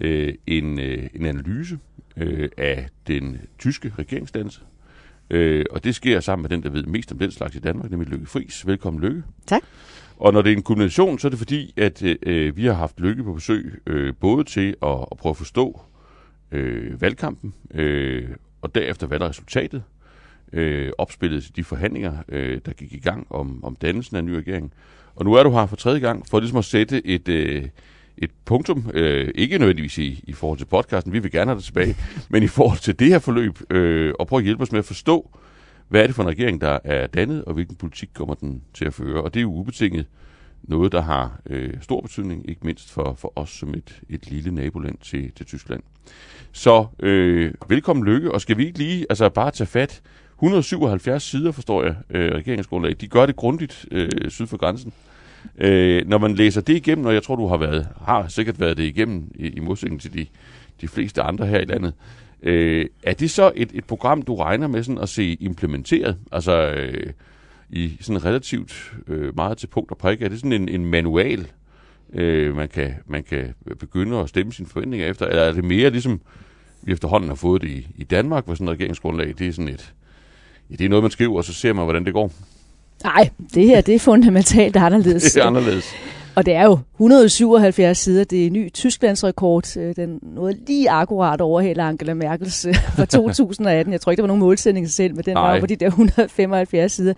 S2: øh, en, øh, en analyse øh, af den tyske regeringsdannelse. Øh, og det sker sammen med den, der ved mest om den slags i Danmark, nemlig Lykke Friis. Velkommen, Lykke.
S4: Tak.
S2: Og når det er en kulmination, så er det fordi, at øh, vi har haft Lykke på besøg, øh, både til at, at prøve at forstå øh, valgkampen, øh, og derefter valgresultatet, øh, opspillet til de forhandlinger, øh, der gik i gang om, om dannelsen af en ny regering. Og nu er du her for tredje gang, for ligesom at sætte et, øh, et punktum, øh, ikke nødvendigvis i, i forhold til podcasten, vi vil gerne have det tilbage, men i forhold til det her forløb, øh, og prøve at hjælpe os med at forstå, hvad er det for en regering, der er dannet, og hvilken politik kommer den til at føre? Og det er jo ubetinget noget, der har øh, stor betydning, ikke mindst for, for os som et, et lille naboland til, til Tyskland. Så øh, velkommen Lykke, og skal vi ikke lige altså bare tage fat? 177 sider, forstår jeg, øh, regeringsgrundlag. De gør det grundigt øh, syd for grænsen. Øh, når man læser det igennem, og jeg tror, du har været har sikkert været det igennem i, i modsætning til de, de fleste andre her i landet, øh, er det så et, et program, du regner med sådan at se implementeret? Altså øh, i sådan relativt øh, meget til punkt og prik. Er det sådan en, en manual, øh, man, kan, man kan begynde at stemme sine forventninger efter? Eller er det mere ligesom, vi efterhånden har fået det i, i Danmark, hvor sådan et regeringsgrundlag, det er sådan et, ja, det er noget, man skriver, og så ser man, hvordan det går?
S4: Nej, det her det er fundamentalt anderledes.
S2: Det er anderledes.
S4: Og det er jo 177 sider. Det er en ny Tysklands rekord. Øh, den nåede lige akkurat overhælder Angela Merkels øh, fra 2018. Jeg tror ikke, der var nogen målsætning selv, men den
S2: Nej.
S4: var på de der 175 sider.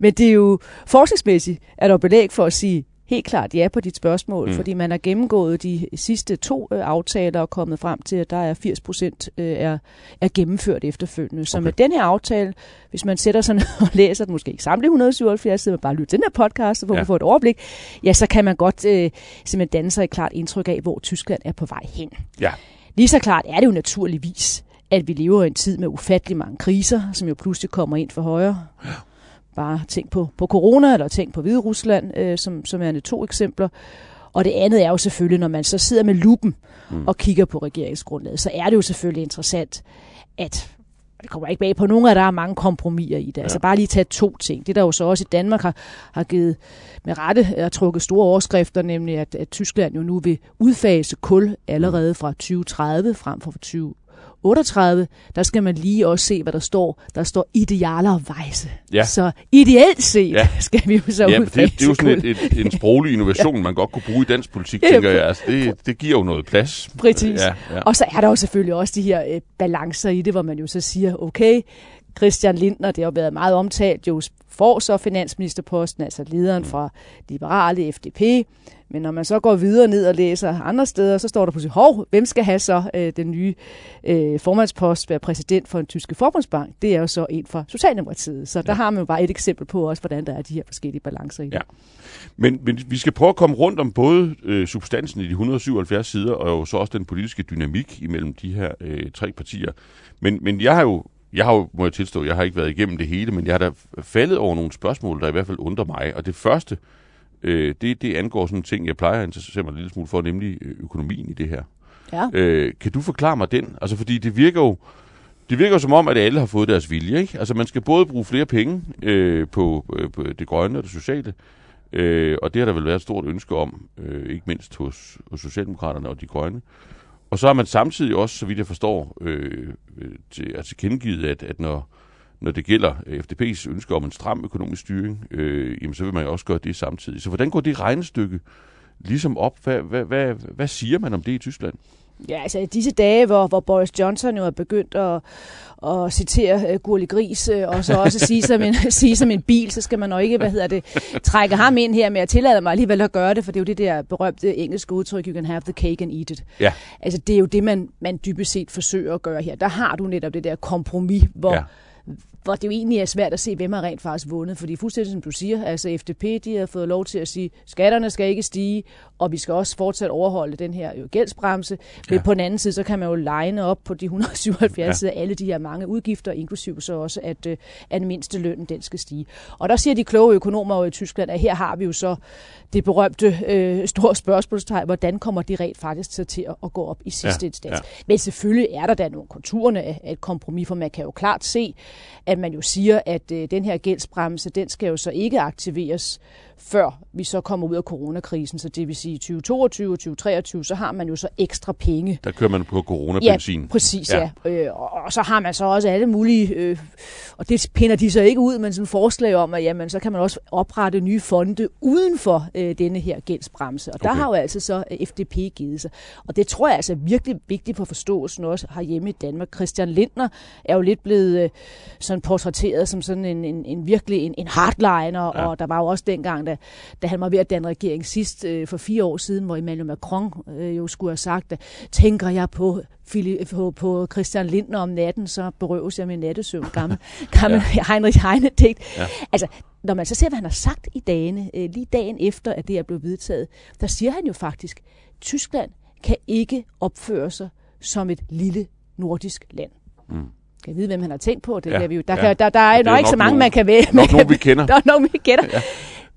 S4: Men det er jo forskningsmæssigt, er der belæg for at sige, helt klart ja på dit spørgsmål,
S2: Mm.
S4: fordi man har gennemgået de sidste to øh, aftaler og kommet frem til, at der er 80 procent øh, er, er gennemført efterfølgende. Så
S2: Okay.
S4: med den her aftale, hvis man sætter sig ned og læser den, måske ikke samtlige 177 sider, men bare lytter til den her podcast, så får
S2: Ja.
S4: ja. man få et overblik, ja, så kan man godt øh, simpelthen danne sig et klart indtryk af, hvor Tyskland er på vej hen.
S2: Ja.
S4: Lige så klart er det jo naturligvis, at vi lever i en tid med ufattelig mange kriser, som jo pludselig kommer ind for højre. Bare tænk på, på corona, eller tænk på Hvide Rusland, øh, som, som er to eksempler. Og det andet er jo selvfølgelig, når man så sidder med lupen
S2: Mm.
S4: og kigger på regeringsgrundlaget, så er det jo selvfølgelig interessant, at det kommer ikke bag på nogen at der er mange kompromiser i det. Ja. Altså bare lige tage to ting. Det der jo så også i Danmark har, har givet med rette har trukket store overskrifter, nemlig at, at Tyskland jo nu vil udfase kul allerede fra 2030 frem for 2038. Der skal man lige også se, hvad der står. Der står idealer vejse.
S2: Ja.
S4: Så ideelt set
S2: Ja.
S4: ja. skal vi jo så
S2: Ja,
S4: udfase
S2: det, det er jo sådan et, et, en sproglig innovation, man godt kunne bruge i dansk politik,
S4: Ja,
S2: tænker jeg. Altså, det, det giver jo noget plads.
S4: Præcis.
S2: Ja, ja.
S4: Og så er der jo selvfølgelig også de her øh, balancer i det, hvor man jo så siger, okay, Christian Lindner, det har været meget omtalt, jo får så finansministerposten, altså lederen fra Liberale FDP. Men når man så går videre ned og læser andre steder, så står der pludselig, hov, hvem skal have så øh, den nye øh, formandspost, være præsident for en tyske forbundsbank? Det er jo så en fra Socialdemokratiet. Så der
S2: Ja.
S4: har man jo bare et eksempel på også, hvordan der er de her forskellige balancer i det.
S2: Ja. Men, men vi skal prøve at komme rundt om både øh, substansen i de 177 sider, og jo så også den politiske dynamik imellem de her øh, tre partier. Men, men jeg har jo, jeg har jo, må jeg tilstå, jeg har ikke været igennem det hele, men jeg har da faldet over nogle spørgsmål, der i hvert fald undrer mig. Og det første, øh, det, det angår sådan en ting, jeg plejer at interessere mig en lille smule for, nemlig øh, økonomien i det her.
S4: Ja.
S2: Øh, kan du forklare mig den? Altså, fordi det virker jo, det virker som om, at alle har fået deres vilje, ikke? Altså, man skal både bruge flere penge øh, på, øh, på det grønne og det sociale, øh, og det har der vel været et stort ønske om, øh, ikke mindst hos, hos Socialdemokraterne og de grønne. Og så har man samtidig også, så vidt jeg forstår, øh, øh, til, altså tilkendegivet, at, at når, når det gælder FDP's ønske om en stram økonomisk styring, øh, jamen, så vil man jo også gøre det samtidig. Så hvordan går det regnestykke ligesom op? Hvad, hvad, hvad, hvad siger man om det i Tyskland?
S4: Ja, altså i disse dage, hvor, hvor Boris Johnson jo er begyndt at, at citere uh, Gurli Gris, uh, og så også sige som, en, sige som en bil, så skal man nok ikke, hvad hedder det, trække ham ind her, men jeg tillader mig alligevel at gøre det, for det er jo det der berømte engelske udtryk, you can have the cake and eat it.
S2: Ja.
S4: Altså det er jo det, man, man dybest set forsøger at gøre her. Der har du netop det der kompromis, hvor,
S2: Ja.
S4: Hvor det jo egentlig er svært at se, hvem har rent faktisk vundet. Fordi fuldstændig som du siger, altså FDP, de har fået lov til at sige, skatterne skal ikke stige, og vi skal også fortsat overholde den her jo gældsbremse. Men
S2: Ja.
S4: på den anden side, så kan man jo line op på de 177
S2: Ja.
S4: alle de her mange udgifter, inklusive så også, at, øh, at mindste lønnen, den skal stige. Og der siger de kloge økonomer i Tyskland, at her har vi jo så det berømte øh, store spørgsmålstegn, hvordan kommer det rent faktisk til, til at, at gå op i sidste
S2: Ja,
S4: instans.
S2: ja.
S4: Men selvfølgelig er der da nogle konturerne af af et kompromis, for man kan jo klart se, at man jo siger, at øh, den her gældsbremse, den skal jo så ikke aktiveres, før vi så kommer ud af coronakrisen. Så det vil sige 2022 og 2023, så har man jo så ekstra penge.
S2: Der kører man på coronabenzin.
S4: Ja, præcis,
S2: Ja.
S4: ja. Øh, og, og så har man så også alle mulige, øh, og det pinder de så ikke ud, men sådan forslag om, at jamen, så kan man også oprette nye fonde uden for øh, denne her gældsbremse. Og der
S2: Okay.
S4: har jo altså så FDP givet sig. Og det tror jeg altså er virkelig vigtigt for forståelsen også herhjemme i Danmark. Christian Lindner er jo lidt blevet øh, sådan portrætteret som sådan en, en, en virkelig en, en hardliner,
S2: Ja.
S4: og der var jo også dengang, da, da han var ved at danne regering sidst øh, for fire år siden, hvor Emmanuel Macron øh, jo skulle have sagt, at tænker jeg på på, på Christian Lindner om natten, så berøves jeg min nattesøvn. Gammel, gammel ja. Heinrich Heine-digt. Ja. Altså, når man så ser, hvad han har sagt i dagene, øh, lige dagen efter, at det er blevet vedtaget, der siger han jo faktisk, Tyskland kan ikke opføre sig som et lille nordisk land. Mm. Kan jeg vide, hvem han har tænkt på? Det ja, vi jo. Der, ja. kan, der, der er, ja, nok ikke så mange, nogen, man kan vælge.
S2: Nok nogen, vi kender.
S4: Der er nogen, vi kender. Ja.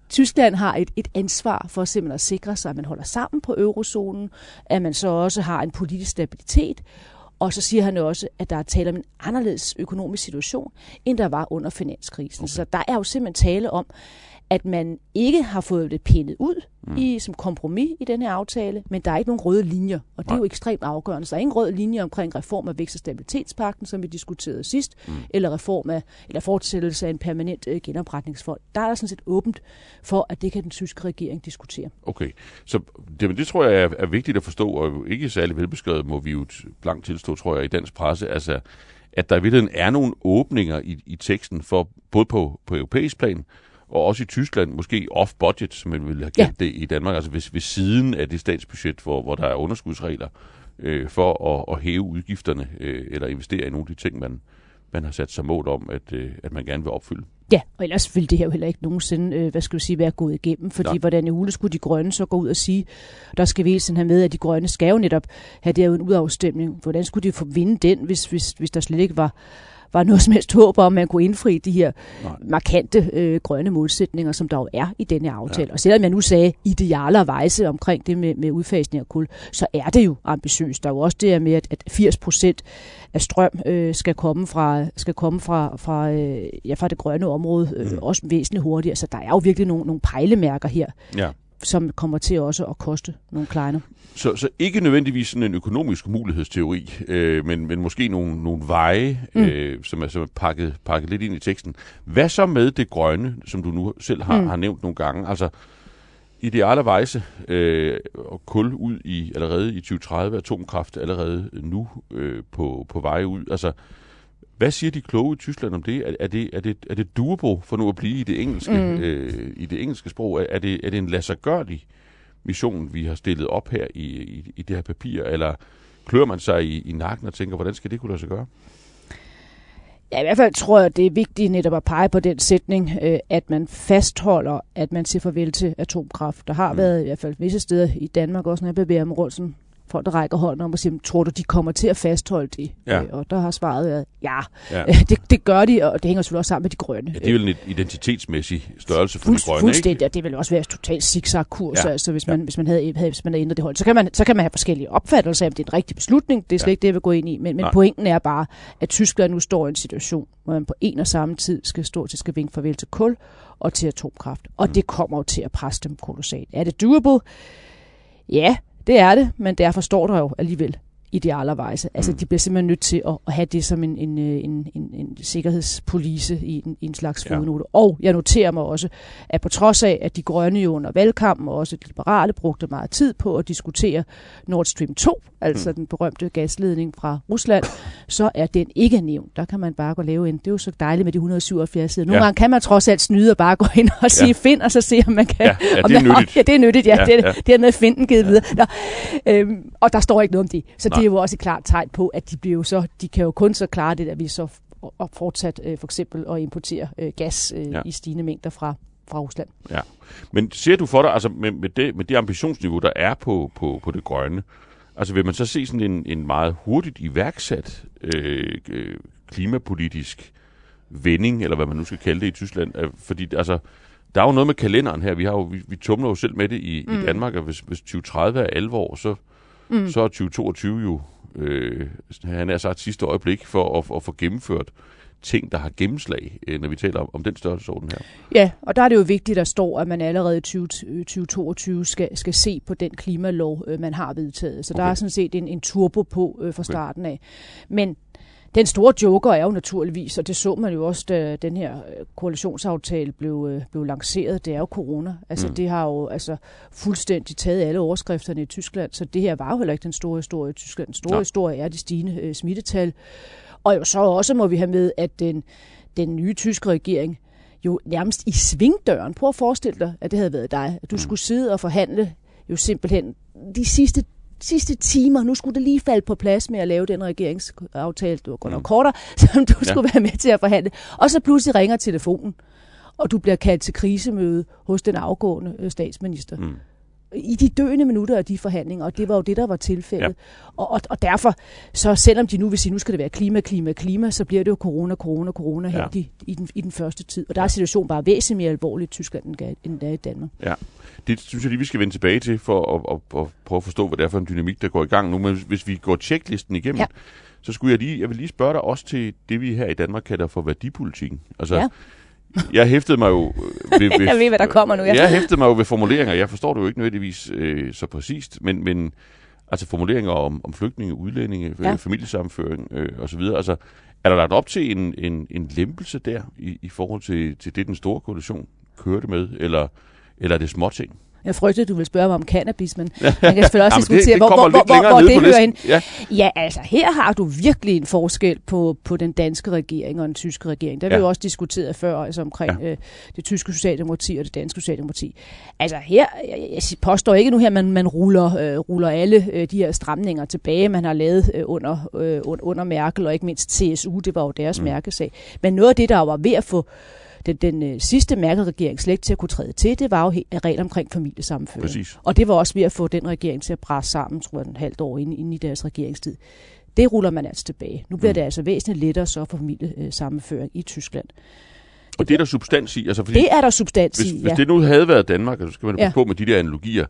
S4: Tyskland har et, et ansvar for simpelthen at sikre sig, at man holder sammen på eurozonen, at man så også har en politisk stabilitet, og så siger han også, at der er tale om en anderledes økonomisk situation, end der var under finanskrisen. Okay. Så der er jo simpelthen tale om, at man ikke har fået det pindet ud mm. i, som kompromis i den her aftale, men der er ikke nogen røde linjer, og det Nej. er jo ekstremt afgørende. Så der er ingen røde linje omkring reform af vækst- og stabilitetspakten, som vi diskuterede sidst, mm. eller reform af, eller fortsættelse af en permanent øh, genopretningsfond. Der er der sådan set åbent for, at det kan den tyske regering diskutere.
S2: Okay, så det, det tror jeg er, er vigtigt at forstå, og ikke særlig velbeskrevet, må vi jo blankt tilstå, tror jeg, i dansk presse, altså at der i virkeligheden er nogle åbninger i, i teksten, for både på, på europæisk plan, og også i Tyskland, måske off-budget, som man ville have kendt ja. det i Danmark, altså ved, ved siden af det statsbudget, hvor, hvor der er underskudsregler øh, for at, at hæve udgifterne øh, eller investere i nogle af de ting, man, man har sat sig mål om, at, øh, at man gerne vil opfylde.
S4: Ja, og ellers ville det her jo heller ikke nogensinde, øh, hvad skal vi sige, være gået igennem, fordi ja. hvordan i hule skulle de grønne så gå ud og sige, der skal vi have med, at de grønne skal jo netop have det her en udafstemning. Hvordan skulle de få vinde den, hvis, hvis, hvis der slet ikke var var noget som helst håb om, at man kunne indfri de her Nej. markante øh, grønne målsætninger, som der jo er i denne aftale. Ja. Og selvom jeg nu sagde idealer vejse omkring det med, med udfasning af kul, så er det jo ambitiøst. Der er jo også det her med, at, at 80 procent af strøm øh, skal komme fra, skal komme fra, fra, øh, ja, fra det grønne område, øh, mm. også væsentligt hurtigere. Så der er jo virkelig nogle, nogle pejlemærker her. Ja som kommer til også at koste nogle kleiner.
S2: Så, så ikke nødvendigvis sådan en økonomisk mulighedsteori, øh, men, men måske nogle, nogle veje, mm. øh, som er, som er pakket, pakket lidt ind i teksten. Hvad så med det grønne, som du nu selv har, mm. har nævnt nogle gange? Altså, ideale vejse øh, og kul ud i allerede i 2030, atomkraft allerede nu øh, på, på vej ud. Altså, hvad siger de kloge i Tyskland om det? Er, er, det, er, det, er det durbo for nu at blive i det engelske, mm. øh, i det engelske sprog? Er det, er det en lassergørlig mission, vi har stillet op her i, i, i det her papir? Eller klør man sig i, i nakken og tænker, hvordan skal det kunne lade sig gøre?
S4: Ja, i hvert fald tror jeg, det er vigtigt netop at pege på den sætning, øh, at man fastholder, at man siger farvel til atomkraft. Der har mm. været i hvert fald visse steder i Danmark, også når jeg bevæger mig rundt sådan folk, der rækker hånden om og siger, tror du, de kommer til at fastholde det? Ja. Øh, og der har svaret været, ja, ja. det, det gør de, og det hænger selvfølgelig også sammen med de grønne.
S2: Ja, det er vel en identitetsmæssig størrelse for
S4: Fuld,
S2: de grønne,
S4: fuldstændig, ikke? og det vil også være totalt zigzag-kurs, ja. altså, hvis man, ja. hvis, man havde, havde, hvis man havde ændret det hold. Så kan, man, så kan man have forskellige opfattelser af, om det er en rigtig beslutning, det er slet ja. ikke det, jeg vil gå ind i, men, men pointen er bare, at Tyskland nu står i en situation, hvor man på en og samme tid skal stå til skal vinke farvel til kul og til atomkraft. Og mm. det kommer jo til at presse dem kolossalt. Er det doable? Ja, det er det, men derfor står der jo alligevel idealervejse. Altså, mm. de bliver simpelthen nødt til at, at have det som en, en, en, en, en sikkerhedspolice i en, en slags fodnote. Ja. Og jeg noterer mig også, at på trods af, at de grønne jo under valgkampen og også de liberale brugte meget tid på at diskutere Nord Stream 2, altså mm. den berømte gasledning fra Rusland, så er den ikke nævnt. Der kan man bare gå og lave en. Det er jo så dejligt med de 177 sider. Nogle ja. gange kan man trods alt snyde og bare gå ind og sige ja. find, og så se, om man kan...
S2: Ja, ja det er nyttigt.
S4: Ja, det er nyttigt, ja. ja, ja. Det, det er noget finden givet ja. videre. Nå, øhm, og der står ikke noget om det. Så det er jo også et klart tegn på, at de, bliver jo så, de kan jo kun så klare det, at vi så og fortsat øh, for eksempel at importere øh, gas øh, ja. i stigende mængder fra, fra Rusland.
S2: Ja. Men ser du for dig, altså med, med, det, med det ambitionsniveau, der er på, på, på det grønne, altså vil man så se sådan en, en meget hurtigt iværksat øh, øh, klimapolitisk vending, eller hvad man nu skal kalde det i Tyskland? Fordi altså, der er jo noget med kalenderen her. Vi, har jo, vi, vi tumler jo selv med det i, mm. i Danmark, og hvis, hvis 2030 er alvor, så, mm. så er 2022 jo, øh, han er sagt sidste øjeblik, for at, at få gennemført ting, der har gennemslag, øh, når vi taler om, om den størrelsesorden her.
S4: Ja, og der er det jo vigtigt, at der står, at man allerede i 2022 skal, skal se på den klimalov, øh, man har vedtaget. Så okay. der er sådan set en, en turbo på øh, fra starten af. Men den store joker er jo naturligvis, og det så man jo også, da den her øh, koalitionsaftale blev, øh, blev lanceret, det er jo corona. Altså mm. det har jo altså, fuldstændig taget alle overskrifterne i Tyskland, så det her var jo heller ikke den store historie i Tyskland. Den store ja. historie er de stigende øh, smittetal. Og jo så også må vi have med, at den, den nye tyske regering jo nærmest i svingdøren, prøv at forestille dig, at det havde været dig, at du mm. skulle sidde og forhandle jo simpelthen de sidste sidste timer, nu skulle det lige falde på plads med at lave den regeringsaftale, du var godt nok kortere, som du ja. skulle være med til at forhandle. Og så pludselig ringer telefonen, og du bliver kaldt til krisemøde hos den afgående øh, statsminister. Mm i de døende minutter af de forhandlinger, og det var jo det, der var tilfældet. Ja. Og, og, og derfor, så selvom de nu vil sige, nu skal det være klima, klima, klima, så bliver det jo corona, corona, corona her ja. i, i, den, i den første tid. Og der er situationen bare væsentligt mere alvorlig i Tyskland, end der er i Danmark.
S2: Ja, det synes jeg lige, vi skal vende tilbage til, for at, at, at prøve at forstå, hvad det er for en dynamik, der går i gang nu. Men hvis vi går tjeklisten igennem, ja. så skulle jeg lige, jeg vil lige spørge dig også til det, vi her i Danmark kalder for værdipolitikken. Altså, ja jeg hæftede mig jo...
S4: Øh, ved, ved, jeg ved, hvad der kommer nu.
S2: Jeg hæftede mig jo ved formuleringer. Jeg forstår det jo ikke nødvendigvis øh, så præcist, men, men altså formuleringer om, om flygtninge, udlændinge, ja. familiesammenføring øh, osv. Altså, er der lagt op til en, en, en lempelse der i, i forhold til, til det, den store koalition kørte med, eller, eller er det småting?
S4: Jeg frygtede, du ville spørge mig om cannabis, men man kan selvfølgelig også diskutere, det, det hvor, hvor, hvor, hvor, det hører ind. Ja. ja, altså her har du virkelig en forskel på, på den danske regering og den tyske regering. Der ja. vi jo også diskuteret før, altså omkring ja. øh, det tyske socialdemokrati og det danske socialdemokrati. Altså her, jeg, jeg påstår ikke nu her, at man, man ruller, øh, ruller alle øh, de her stramninger tilbage, man har lavet øh, under, øh, under Merkel, og ikke mindst CSU, det var jo deres mm. mærkesag. Men noget af det, der var ved at få den, den øh, sidste Merkel-regering slet til at kunne træde til, det var jo regler omkring familiesammenføring. Præcis. Og det var også ved at få den regering til at presse sammen, tror jeg, en halvt år inde, inde i deres regeringstid. Det ruller man altså tilbage. Nu bliver mm. det altså væsentligt lettere så for familiesammenføring i Tyskland.
S2: Og det er der substans i? Altså,
S4: fordi det er der substans
S2: hvis,
S4: i,
S2: ja. Hvis det nu havde været Danmark, så altså, skal man ja. på med de der analogier,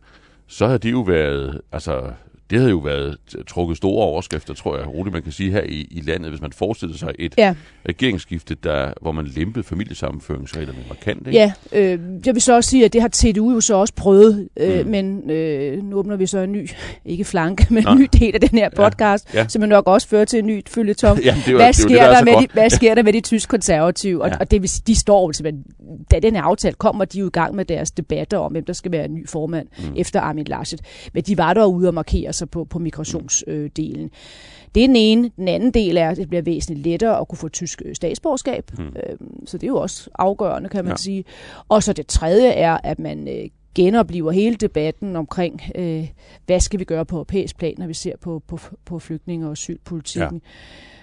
S2: så havde det jo været, altså det havde jo været trukket store overskrifter, tror jeg, roligt man kan sige, her i, i landet, hvis man forestillede sig et ja. regeringsskifte, der, hvor man lempede familiesammenføringsreglerne markant. Ikke?
S4: Ja, øh, jeg vil så også sige, at det har TDU jo så også prøvet, øh, mm. men øh, nu åbner vi så en ny, ikke flanke, men en ny del af den her podcast, ja. Ja. som nok også fører til en ny følgetong. ja, det var, hvad, sker det var det, der, der med de, hvad sker der med de tysk konservative? Og, ja. og det vil, de står jo simpelthen, da den her aftale kommer, de jo i gang med deres debatter om, hvem der skal være en ny formand mm. efter Armin Laschet. Men de var der ude og markere sig på, på migrationsdelen. Øh, det er den ene. Den anden del er, at det bliver væsentligt lettere at kunne få tysk øh, statsborgerskab. Mm. Øh, så det er jo også afgørende, kan man ja. sige. Og så det tredje er, at man øh, genoplever hele debatten omkring, øh, hvad skal vi gøre på europæisk plan, når vi ser på, på, på flygtninge- og asylpolitikken. Ja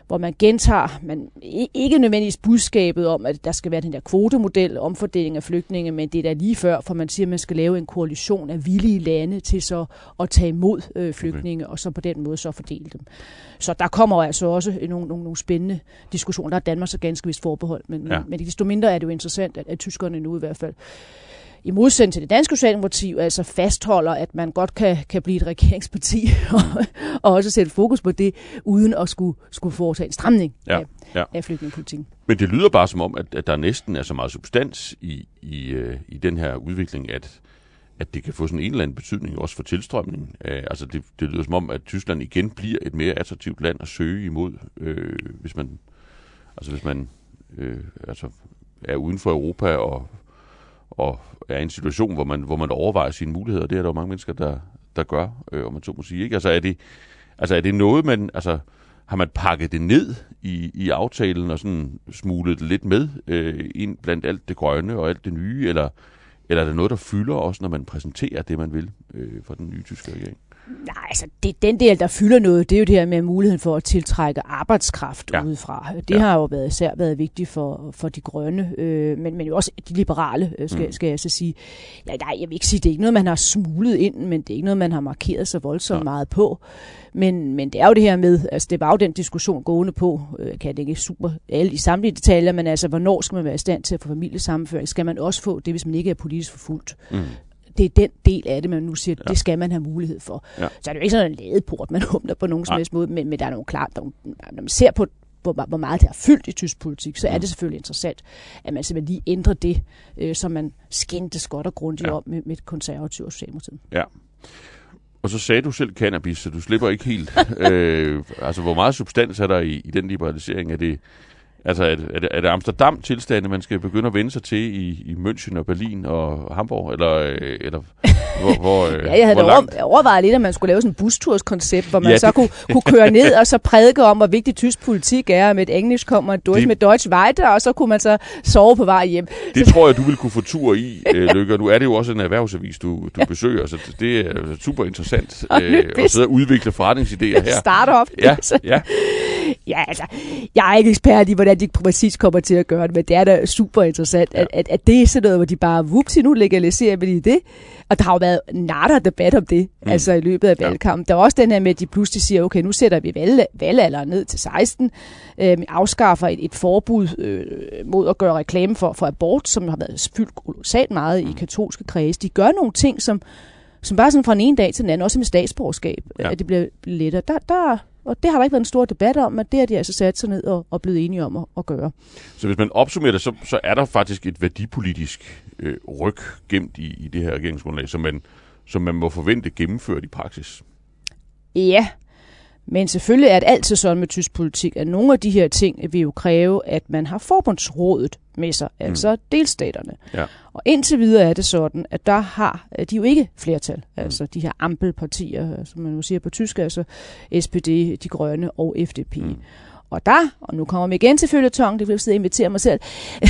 S4: hvor man gentager, man ikke nødvendigvis budskabet om, at der skal være den der kvotemodel, omfordeling af flygtninge, men det er da lige før, for man siger, at man skal lave en koalition af villige lande til så at tage imod øh, flygtninge, okay. og så på den måde så fordele dem. Så der kommer altså også nogle, nogle, nogle spændende diskussioner. Der er Danmark så ganske vist forbehold, men, ja. men, men desto mindre er det jo interessant, at, at tyskerne nu i hvert fald i modsætning til det danske socialdemokrati, altså fastholder, at man godt kan, kan blive et regeringsparti, og, og også sætte fokus på det, uden at skulle, skulle foretage en stramning ja, af, ja. af flygtningepolitikken.
S2: Men det lyder bare som om, at, at der næsten er så meget substans i, i, øh, i den her udvikling, at, at det kan få sådan en eller anden betydning også for tilstrømningen. Uh, altså det, det lyder som om, at Tyskland igen bliver et mere attraktivt land at søge imod, øh, hvis man, altså hvis man øh, altså er uden for Europa og og er i en situation, hvor man, hvor man overvejer sine muligheder. Det er der jo mange mennesker, der, der gør, øh, om man så må sige. Ikke? Altså, er det, altså er det noget, man... Altså, har man pakket det ned i, i aftalen og sådan smuglet det lidt med øh, ind blandt alt det grønne og alt det nye, eller, eller er det noget, der fylder også, når man præsenterer det, man vil øh, for den nye tyske regering?
S4: Nej, altså det, den del, der fylder noget, det er jo det her med muligheden for at tiltrække arbejdskraft ja. udefra. Det ja. har jo været, især været vigtigt for, for de grønne, øh, men, men jo også de liberale, øh, skal, mm. skal jeg så sige. Ja, nej, jeg vil ikke sige, det er ikke noget, man har smuglet ind, men det er ikke noget, man har markeret så voldsomt ja. meget på. Men, men det er jo det her med, altså det var jo den diskussion gående på, øh, kan det ikke super alle i samtlige detaljer, men altså hvornår skal man være i stand til at få familiesammenføring? Skal man også få det, hvis man ikke er politisk forfulgt? Mm det er den del af det, man nu siger, ja. det skal man have mulighed for. Ja. Så er det jo ikke sådan en ladeport, man åbner på nogen som helst måde, men, men der er nogle klart, der, når man ser på, hvor, hvor meget det har fyldt i tysk politik, så er mm. det selvfølgelig interessant, at man simpelthen lige ændrer det, øh, som man skændtes godt og grundigt ja. om med, med konservativ og socialdemokratiet.
S2: Ja. Og så sagde du selv cannabis, så du slipper ikke helt. øh, altså, hvor meget substans er der i, i den liberalisering? Er det, Altså, er det, er det, er det Amsterdam-tilstande, man skal begynde at vende sig til i, i München og Berlin og Hamburg? Eller, øh, eller hvor, hvor, øh,
S4: Ja, jeg havde
S2: hvor langt?
S4: over, overvejet lidt, at man skulle lave sådan en busturskoncept, hvor man
S2: Ja,
S4: så
S2: det-
S4: kunne, kunne køre ned og så prædike om, hvor vigtig tysk politik er, med et engelsk kommer Deutsch
S2: Det-
S4: med Deutsch weiter, og så kunne man så sove på vej hjem.
S2: Det tror jeg, du vil kunne få tur i, øh, Lykke. Nu er det jo også en erhvervsavis, du, du besøger, så det- er super interessant
S4: Og
S2: øh, at sidde og udvikle forretningsidéer her.
S4: Startup.
S2: Ja, ja.
S4: Ja, altså, jeg er ikke ekspert i, hvordan de præcis kommer til at gøre det, men det er da super interessant, ja. at, at, at det er sådan noget, hvor de bare, vupsi, nu legaliserer vi det. Og der har jo været natter debat om det, mm. altså i løbet af
S2: Ja.
S4: valgkampen. Der er også den her med, at de pludselig siger, okay, nu sætter vi valg, valgalderen ned til 16, øh, afskaffer et, et forbud øh, mod at gøre reklame for, for abort, som har været fyldt kolossalt meget i katolske kredse. De gør nogle ting, som, som bare sådan fra den ene dag til den anden, også med statsborgerskab,
S2: Ja.
S4: ja. at det bliver lettere. Der, der, og det har der ikke været en stor debat om, men det har de altså sat sig ned og, og blevet enige om at, at gøre.
S2: Så hvis man opsummerer det, så, så er der faktisk et værdipolitisk øh, ryg gemt i, i det her regeringsgrundlag, som man, som man må forvente gennemført i praksis.
S4: Ja, men selvfølgelig er det altid sådan med tysk politik, at nogle af de her ting vil jo kræve, at man har forbundsrådet med sig, altså delstaterne.
S2: Ja.
S4: Og indtil videre er det sådan, at der har øh, de jo ikke flertal, altså de her ampelpartier, som man jo siger på tysk, altså SPD, De Grønne og FDP. Mm. Og der, og nu kommer vi igen til følgetong, det vil jeg sidde og invitere mig selv,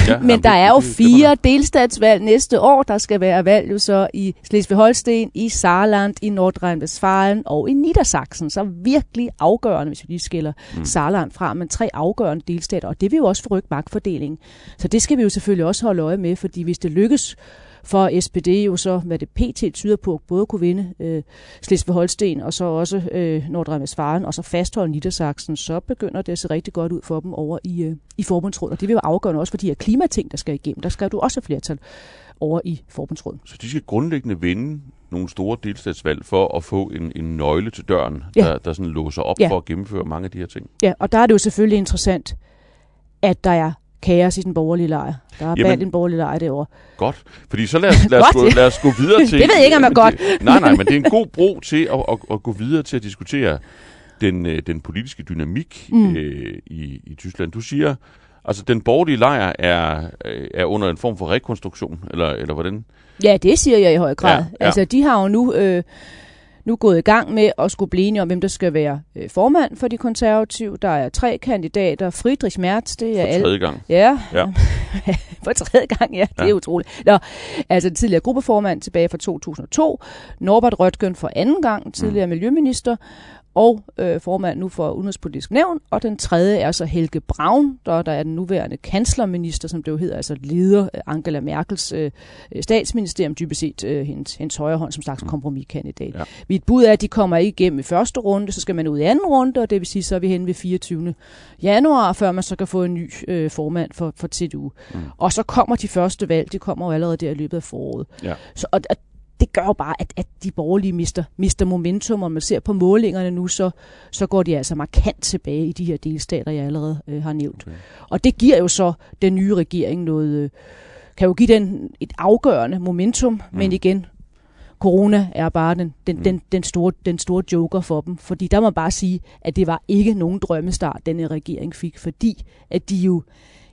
S2: Ja,
S4: men der er jo fire delstatsvalg næste år. Der skal være valg jo så i Slesvig-Holsten, i Saarland, i Nordrhein-Westfalen og i Niedersachsen. Så virkelig afgørende, hvis vi lige skiller mm. Saarland fra, men tre afgørende delstater. Og det vil jo også forrykke magtfordelingen. Så det skal vi jo selvfølgelig også holde øje med, fordi hvis det lykkes for SPD jo så, hvad det pt. tyder på, både kunne vinde øh, Slesvig-Holsten og så også øh, Nordrhein-Westfalen, og så fastholde Niedersachsen, så begynder det at se rigtig godt ud for dem over i, øh, i forbundsrådet. Og det vil jo afgørende også for de her klimating, der skal igennem. Der skal du også flertal over i forbundsrådet.
S2: Så de skal grundlæggende vinde nogle store delstatsvalg for at få en, en nøgle til døren,
S4: Ja.
S2: der, der sådan låser op
S4: Ja.
S2: for at gennemføre mange af de her ting.
S4: Ja, og der er det jo selvfølgelig interessant, at der er kaos i den borgerlige lejr. Der er bag den borgerlige lejr derovre.
S2: Godt. Fordi så lad os, lad os, gå,
S4: Godt.
S2: lad os gå videre til...
S4: Det ved jeg ikke, om er
S2: Men
S4: godt.
S2: Nej, nej, men det er en god bro til at, at, at gå videre til at diskutere den, øh, den politiske dynamik mm. øh, i, i Tyskland. Du siger, altså den borgerlige lejr er, øh, er under en form for rekonstruktion, eller, eller hvordan?
S4: Ja, det siger jeg i høj grad.
S2: Ja.
S4: ja. Altså, de har jo nu, øh, nu gået i gang med at skulle blive enige om, hvem der skal være øh, formand for de konservative. Der er tre kandidater. Friedrich Merz, det er
S2: For tredje gang.
S4: Ja,
S2: Ja.
S4: for tredje gang, ja, det er
S2: Ja.
S4: utroligt. Nå, altså tidligere gruppeformand tilbage fra 2002, Norbert Røttgen for anden gang, tidligere mm. miljøminister, og øh, formand nu for Udenrigspolitisk Nævn, og den tredje er så Helge Braun, der, der er den nuværende kanslerminister, som det jo hedder, altså leder af Angela Merkels øh, statsministerium, dybest set øh, hendes, hendes højre hånd som slags kompromiskandidat.
S2: Ja.
S4: Mit bud er, at de kommer ikke igennem i første runde, så skal man ud i anden runde, og det vil sige, så er vi henne ved 24. januar, før man så kan få en ny øh, formand for, for TDU. Mm. Og så kommer de første valg, de kommer jo allerede der i løbet af foråret.
S2: Ja.
S4: Så, og, og det gør jo bare, at, at de borgerlige mister, mister momentum, og man ser på målingerne nu, så, så går de altså markant tilbage i de her delstater, jeg allerede øh, har nævnt.
S2: Okay.
S4: Og det giver jo så den nye regering noget, øh, kan jo give den et afgørende momentum, mm. men igen, corona er bare den, den,
S2: Mm.
S4: den, den, store, den store joker for dem. Fordi der må man bare sige, at det var ikke nogen drømmestart, denne regering fik, fordi at de jo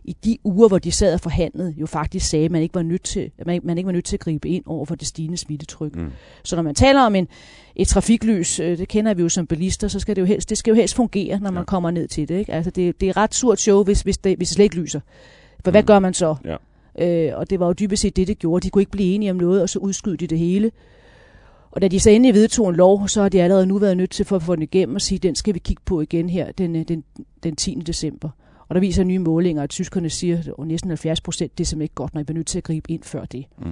S4: i de uger, hvor de sad og forhandlede, jo faktisk sagde, at man ikke var nødt til, man, man ikke var nødt til at gribe ind over for det stigende smittetryk.
S2: Mm.
S4: Så når man taler om en, et trafiklys, øh, det kender vi jo som bilister, så skal det jo helst, det skal jo helst fungere, når man
S2: Ja.
S4: kommer ned til det. Ikke? Altså det, det er et ret surt show, hvis, hvis, det, hvis det slet ikke lyser. For hvad
S2: Mm.
S4: gør man så?
S2: Ja.
S4: Øh, og det var jo dybest set det, det gjorde. De kunne ikke blive enige om noget, og så udskød de det hele. Og da de så endelig vedtog en lov, så har de allerede nu været nødt til for at få den igennem og sige, den skal vi kigge på igen her den, øh, den, den 10. december. Og der viser nye målinger, at tyskerne siger, at næsten 70 procent, det er simpelthen ikke godt, når I bliver nødt til at gribe ind før det.
S2: Mm.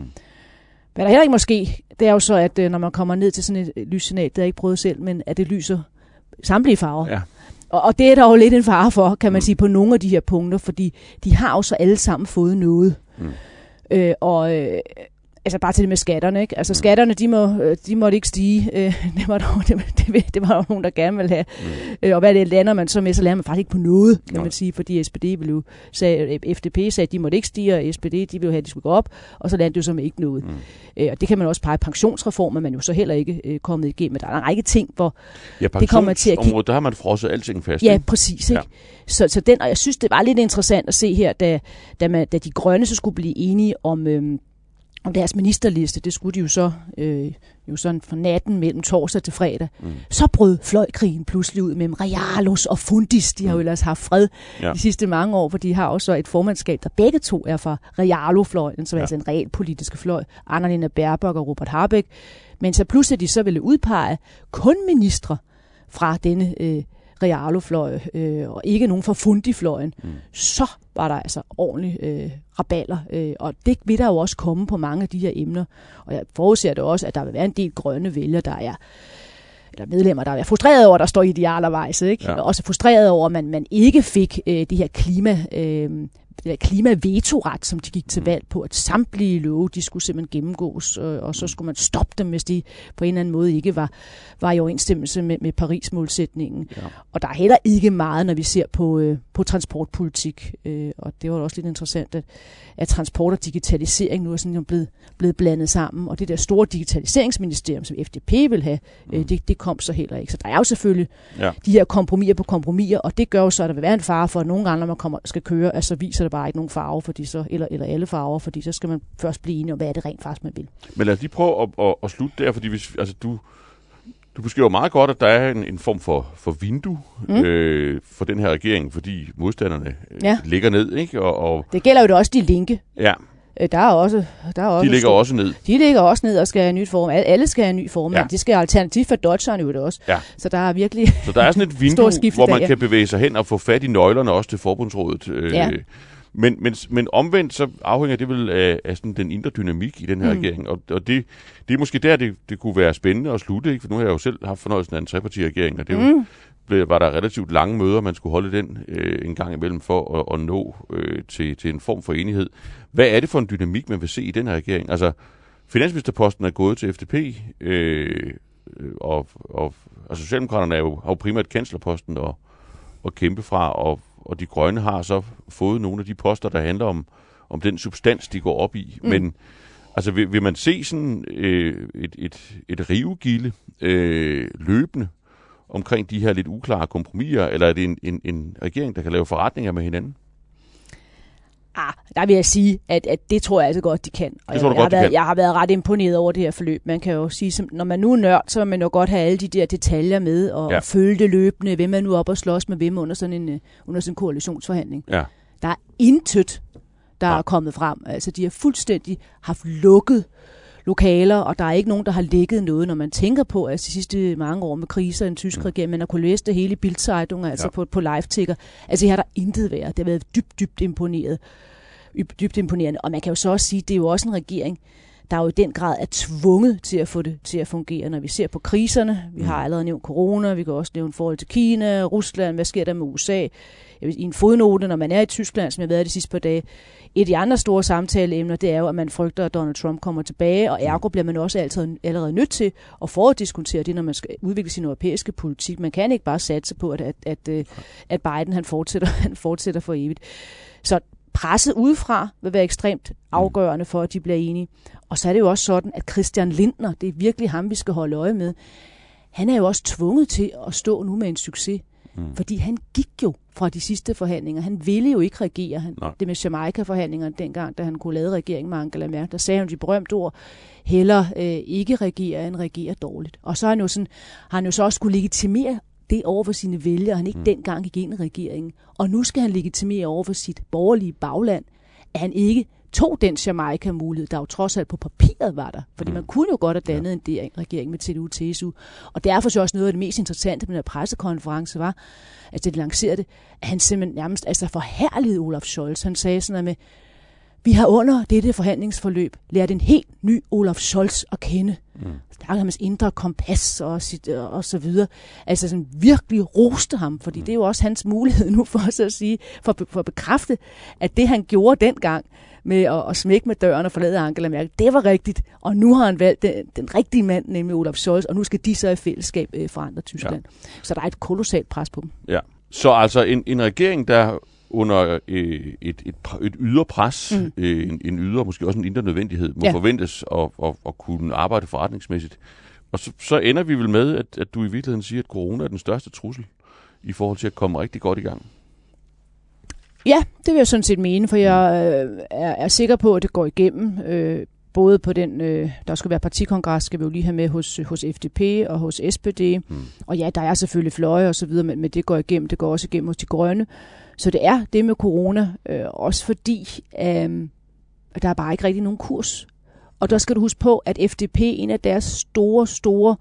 S4: Hvad der heller ikke måske, det er jo så, at øh, når man kommer ned til sådan et øh, lyssignal, det har jeg ikke prøvet selv, men at det lyser samtlige farver.
S2: Ja.
S4: Og, og det er der jo lidt en fare for, kan man
S2: Mm.
S4: sige, på nogle af de her punkter, fordi de har jo så alle sammen fået noget.
S2: Mm.
S4: Øh, og øh, altså bare til det med skatterne, ikke? Altså skatterne, de, må, øh, de måtte ikke stige. Øh, det, var der, det, det, det var der nogen, der gerne ville have. Mm. Øh, og hvad det lander man så med, så lander man faktisk ikke på noget, kan Nej. man sige, fordi SPD jo, sagde, FDP sagde, at de måtte ikke stige, og SPD, de ville have, at de skulle gå op, og så landede det jo så med ikke noget. Mm. Og det kan man også pege pensionsreformer, man jo så heller ikke kommet igennem. Men der er en række ting, hvor
S2: ja,
S4: det kommer til at
S2: kigge. der har man frosset alting fast.
S4: Ja, præcis. Ikke? Ja. Så, så den, og jeg synes, det var lidt interessant at se her, da, da, man, da de grønne så skulle blive enige om, øhm, om deres ministerliste, det skulle de jo så øh, jo sådan fra natten mellem torsdag til fredag, mm. så brød fløjkrigen pludselig ud mellem Realos og Fundis. De har jo mm. ellers haft fred ja. de sidste mange år, for de har også et formandskab, der begge to er fra Realo-fløjen, som ja. er altså en real politiske fløj, Annalena Baerbock og Robert Habeck. Men så pludselig de så ville udpege kun ministre fra denne øh, Realo-fløj, øh, og ikke nogen fra Fundi-fløjen, mm. så var der altså ordentligt øh, raballer. Øh, og det vil der jo også komme på mange af de her emner. Og jeg forudser det også, at der vil være en del grønne vælgere, der er eller medlemmer, der er frustreret over, at der står idealervejs, ikke? Ja. Også frustreret over, at man, man ikke fik øh, det her klima, øh, det der klimavetoret, som de gik til mm. valg på, at samtlige love, de skulle simpelthen gennemgås, og, og så skulle man stoppe dem, hvis de på en eller anden måde ikke var, var i overensstemmelse med, med Paris-målsætningen. Ja. Og der er heller ikke meget, når vi ser på, øh, på transportpolitik, øh, og det var også lidt interessant, at, at transport og digitalisering nu er sådan blevet, blevet blandet sammen, og det der store digitaliseringsministerium, som FDP vil have, øh, mm. øh, det, det kom så heller ikke. Så der er jo selvfølgelig ja. de her kompromiser på kompromiser, og det gør jo så, at der vil være en fare for, at nogle gange, når man kommer, skal køre, altså viser det bare ikke nogen farve, fordi så, eller, eller alle farver, fordi så skal man først blive enig om, hvad er det rent faktisk, man vil.
S2: Men lad os lige prøve at, at, at slutte der, fordi hvis, altså, du, du beskriver meget godt, at der er en, en form for, for vindue mm. øh, for den her regering, fordi modstanderne øh, ja. ligger ned. Ikke? Og, og,
S4: det gælder jo da også de linke.
S2: Ja.
S4: Øh, der er også, der er også
S2: de ligger stor, også ned.
S4: De ligger også ned og skal have nyt form. Alle skal have ny form, ja. det skal alternativt for Dodgerne jo det også. Ja. Så der er virkelig
S2: Så der er sådan et vindue, hvor man kan bevæge sig hen og få fat i nøglerne også til forbundsrådet. Øh, ja. Men, men, men omvendt så afhænger det vel af, af sådan den indre dynamik i den her mm. regering. Og, og det, det er måske der, det, det kunne være spændende at slutte. Ikke? For nu har jeg jo selv haft fornøjelsen af en treparti-regering, og det mm. blev, var der relativt lange møder, man skulle holde den øh, en gang imellem for at, at nå øh, til, til en form for enighed. Hvad er det for en dynamik, man vil se i den her regering? Altså, finansministerposten er gået til FDP, øh, og, og altså, Socialdemokraterne er jo, har jo primært kanslerposten at, at kæmpe fra, og og de grønne har så fået nogle af de poster, der handler om, om den substans, de går op i. Mm. Men altså, vil, vil man se sådan øh, et, et, et rivegilde øh, løbende omkring de her lidt uklare kompromiser, eller er det en, en, en regering, der kan lave forretninger med hinanden?
S4: Ah, der vil jeg sige, at, at det tror jeg altså godt, de kan. Og
S2: det
S4: tror
S2: jeg, jeg,
S4: har
S2: været, kan.
S4: jeg har været ret imponeret over det her forløb. Man kan jo sige, som, når man nu er nørd, så vil man jo godt have alle de der detaljer med, og, ja. følge det løbende, hvem er nu op og slås med hvem under sådan en, øh, under sådan en koalitionsforhandling.
S2: Ja.
S4: Der er intet, der ja. er kommet frem. Altså, de har fuldstændig haft lukket lokaler, og der er ikke nogen, der har lægget noget, når man tænker på, at de sidste mange år med kriser i den tyske mm. regering, man har kunnet læse det hele i Bildzeitung, altså ja. på, på live-ticker. Altså, her har der intet været. Det har været dybt, dybt imponeret dybt imponerende. Og man kan jo så også sige, at det er jo også en regering, der jo i den grad er tvunget til at få det til at fungere. Når vi ser på kriserne, vi har mm. allerede nævnt corona, vi kan også nævne forhold til Kina, Rusland, hvad sker der med USA? I en fodnote, når man er i Tyskland, som jeg har været de sidste par dage, et af de andre store samtaleemner, det er jo, at man frygter, at Donald Trump kommer tilbage, og ergo bliver man også altid allerede nødt til at foruddiskutere det, når man skal udvikle sin europæiske politik. Man kan ikke bare satse på, at, at, at, øh, at Biden han fortsætter, han fortsætter for evigt. Så presset udefra vil være ekstremt afgørende for, at de bliver enige. Og så er det jo også sådan, at Christian Lindner, det er virkelig ham, vi skal holde øje med, han er jo også tvunget til at stå nu med en succes. Mm. Fordi han gik jo fra de sidste forhandlinger. Han ville jo ikke regere. Han, det med Jamaica-forhandlingerne dengang, da han kunne lade regeringen med Angela Merkel, der sagde han de berømte ord, heller øh, ikke regere end regere dårligt. Og så har han jo, sådan, har han jo så også skulle legitimere det over for sine vælgere, han ikke mm. dengang gik ind i regeringen. Og nu skal han legitimere over for sit borgerlige bagland, at han ikke tog den Jamaica-mulighed, der jo trods alt på papiret var der. Fordi mm. man kunne jo godt have dannet ja. en regering med TDU-TSU. Og derfor så også noget af det mest interessante med den her pressekonference var, at det lancerede, at han simpelthen nærmest altså forhærligede Olaf Scholz. Han sagde sådan noget med, vi har under dette forhandlingsforløb lært en helt ny Olaf Scholz at kende. Mm. Der er hans indre kompas og, sit, og så videre. Altså sådan virkelig roste ham, fordi mm. det er jo også hans mulighed nu for os at sige, for, for at bekræfte, at det han gjorde dengang, med at, at smække med døren og forlade Angela Merkel. Det var rigtigt, og nu har han valgt den, den rigtige mand, nemlig Olaf Scholz, og nu skal de så i fællesskab øh, forandre Tyskland. Ja. Så der er et kolossalt pres på dem.
S2: Ja, så altså en, en regering, der under øh, et, et, et ydre pres, mm. øh, en, en ydre, måske også en indre nødvendighed, må ja. forventes at, at, at kunne arbejde forretningsmæssigt. Og så, så ender vi vel med, at, at du i virkeligheden siger, at corona er den største trussel i forhold til at komme rigtig godt i gang.
S4: Ja, det vil jeg sådan set mene, for jeg øh, er, er sikker på, at det går igennem. Øh, både på den, øh, der skal være partikongres, skal vi jo lige have med hos, hos FDP og hos SPD. Mm. Og ja, der er selvfølgelig fløje og så videre, men, men det går igennem. Det går også igennem hos de grønne. Så det er det med corona, øh, også fordi øh, der er bare ikke rigtig nogen kurs. Og der skal du huske på, at FDP, en af deres store, store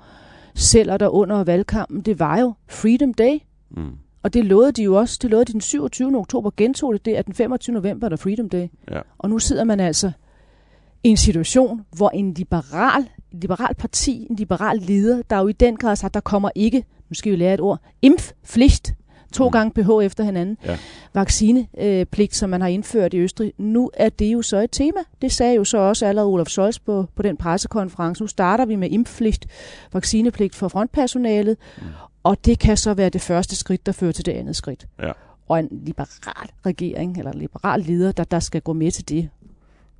S4: celler der under valgkampen, det var jo Freedom Day. Mm. Og det lovede de jo også. Det lovede de den 27. oktober, gentog det det, at den 25. november der Freedom Day. Ja. Og nu sidder man altså i en situation, hvor en liberal, en liberal parti, en liberal leder, der jo i den grad sagt, der kommer ikke, nu skal vi lære et ord, impfpligt to mm. gange pH efter hinanden. Ja. Vaccinepligt, som man har indført i Østrig. Nu er det jo så et tema. Det sagde jo så også allerede Olaf Scholz på, på den pressekonference. Nu starter vi med impfpligt, vaccinepligt for frontpersonalet, mm. og det kan så være det første skridt, der fører til det andet skridt. Ja. Og en liberal regering, eller en liberal leder, der, der skal gå med til det,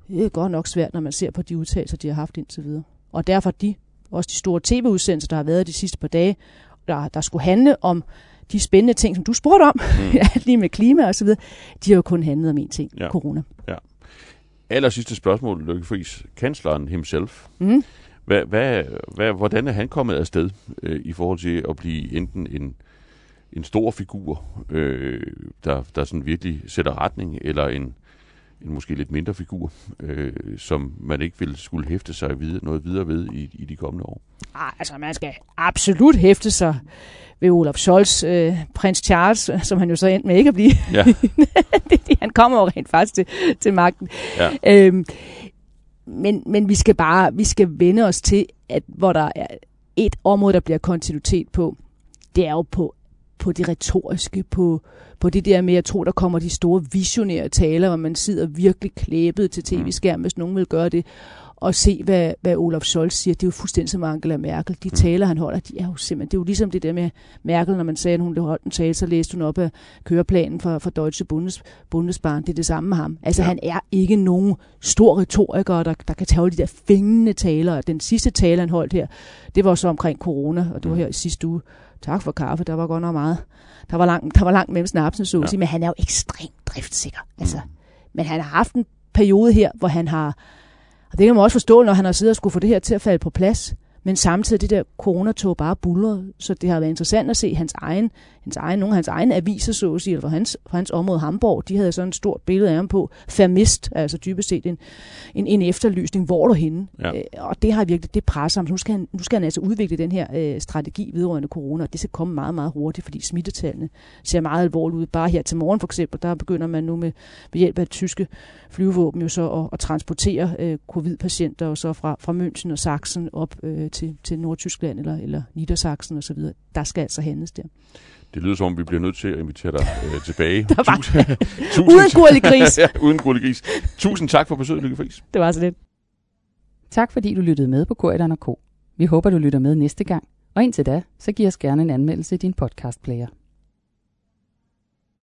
S4: det er godt nok svært, når man ser på de udtalelser, de har haft indtil videre. Og derfor de, også de store tv-udsendelser, der har været de sidste par dage, der, der skulle handle om de spændende ting, som du spurgte om, mm. lige med klima og så videre, de har jo kun handlet om én ting, ja. corona. Ja.
S2: Aller sidste spørgsmål, Lykke Friis. Kansleren himself. Mm. Hvad, hvad, hvad, hvordan er han kommet afsted øh, i forhold til at blive enten en, en stor figur, øh, der, der sådan virkelig sætter retning, eller en, en måske lidt mindre figur, øh, som man ikke vil skulle hæfte sig videre, noget videre ved i, i de kommende år?
S4: Ah, altså, man skal absolut hæfte sig ved Olaf Scholz, øh, prins Charles, som han jo så endte med ikke at blive. Ja. han kommer jo rent faktisk til, til magten. Ja. Øhm, men, men vi skal bare vi skal vende os til, at hvor der er et område, der bliver kontinuitet på, det er jo på på det retoriske, på, på det der med, at tro, der kommer de store visionære taler, hvor man sidder virkelig klæbet til tv-skærmen, hvis nogen vil gøre det og se, hvad, hvad Olaf Scholz siger. Det er jo fuldstændig som Angela Merkel. De mm. taler, han holder, de er jo simpelthen, det er jo ligesom det der med Merkel, når man sagde, at hun holdt en tale, så læste hun op af køreplanen for, for Deutsche Bundes, Bundesbahn. Det er det samme med ham. Altså, ja. han er ikke nogen stor retoriker, der, der kan tage de der fængende taler. Den sidste tale, han holdt her, det var så omkring corona, og det var mm. her i sidste uge. Tak for kaffe, der var godt nok meget. Der var langt, der var langt mellem snapsen, så ja. men han er jo ekstremt driftsikker. Altså, mm. Men han har haft en periode her, hvor han har og det kan man også forstå, når han har siddet og skulle få det her til at falde på plads. Men samtidig det der coronatog bare bulret, så det har været interessant at se hans egen, hans egen nogle af hans egne aviser, så at sige, eller for hans, for hans område Hamburg, de havde sådan et stort billede af ham på, Fermist, altså dybest set en, en, en efterlysning, hvor du henne? Ja. Øh, og det har virkelig, det presser ham. Nu skal han, nu skal han altså udvikle den her øh, strategi vedrørende corona, og det skal komme meget, meget hurtigt, fordi smittetallene ser meget alvorligt ud. Bare her til morgen for eksempel, der begynder man nu med, ved hjælp af tyske flyvevåben jo så at, at transportere øh, covid-patienter og så fra, fra München og Sachsen op øh, til, til Nordtyskland eller, eller Niedersachsen osv. Der skal altså handles der.
S2: Det lyder som om, vi bliver nødt til at invitere dig øh, tilbage.
S4: Der var tusind, tusind, uden gurlig gris.
S2: ja, uden gurlig gris. Tusind tak for besøget, Lykke Friis.
S4: Det var så lidt.
S1: Tak fordi du lyttede med på Korridoren K. Vi håber, du lytter med næste gang. Og indtil da, så giv os gerne en anmeldelse i din podcastplayer.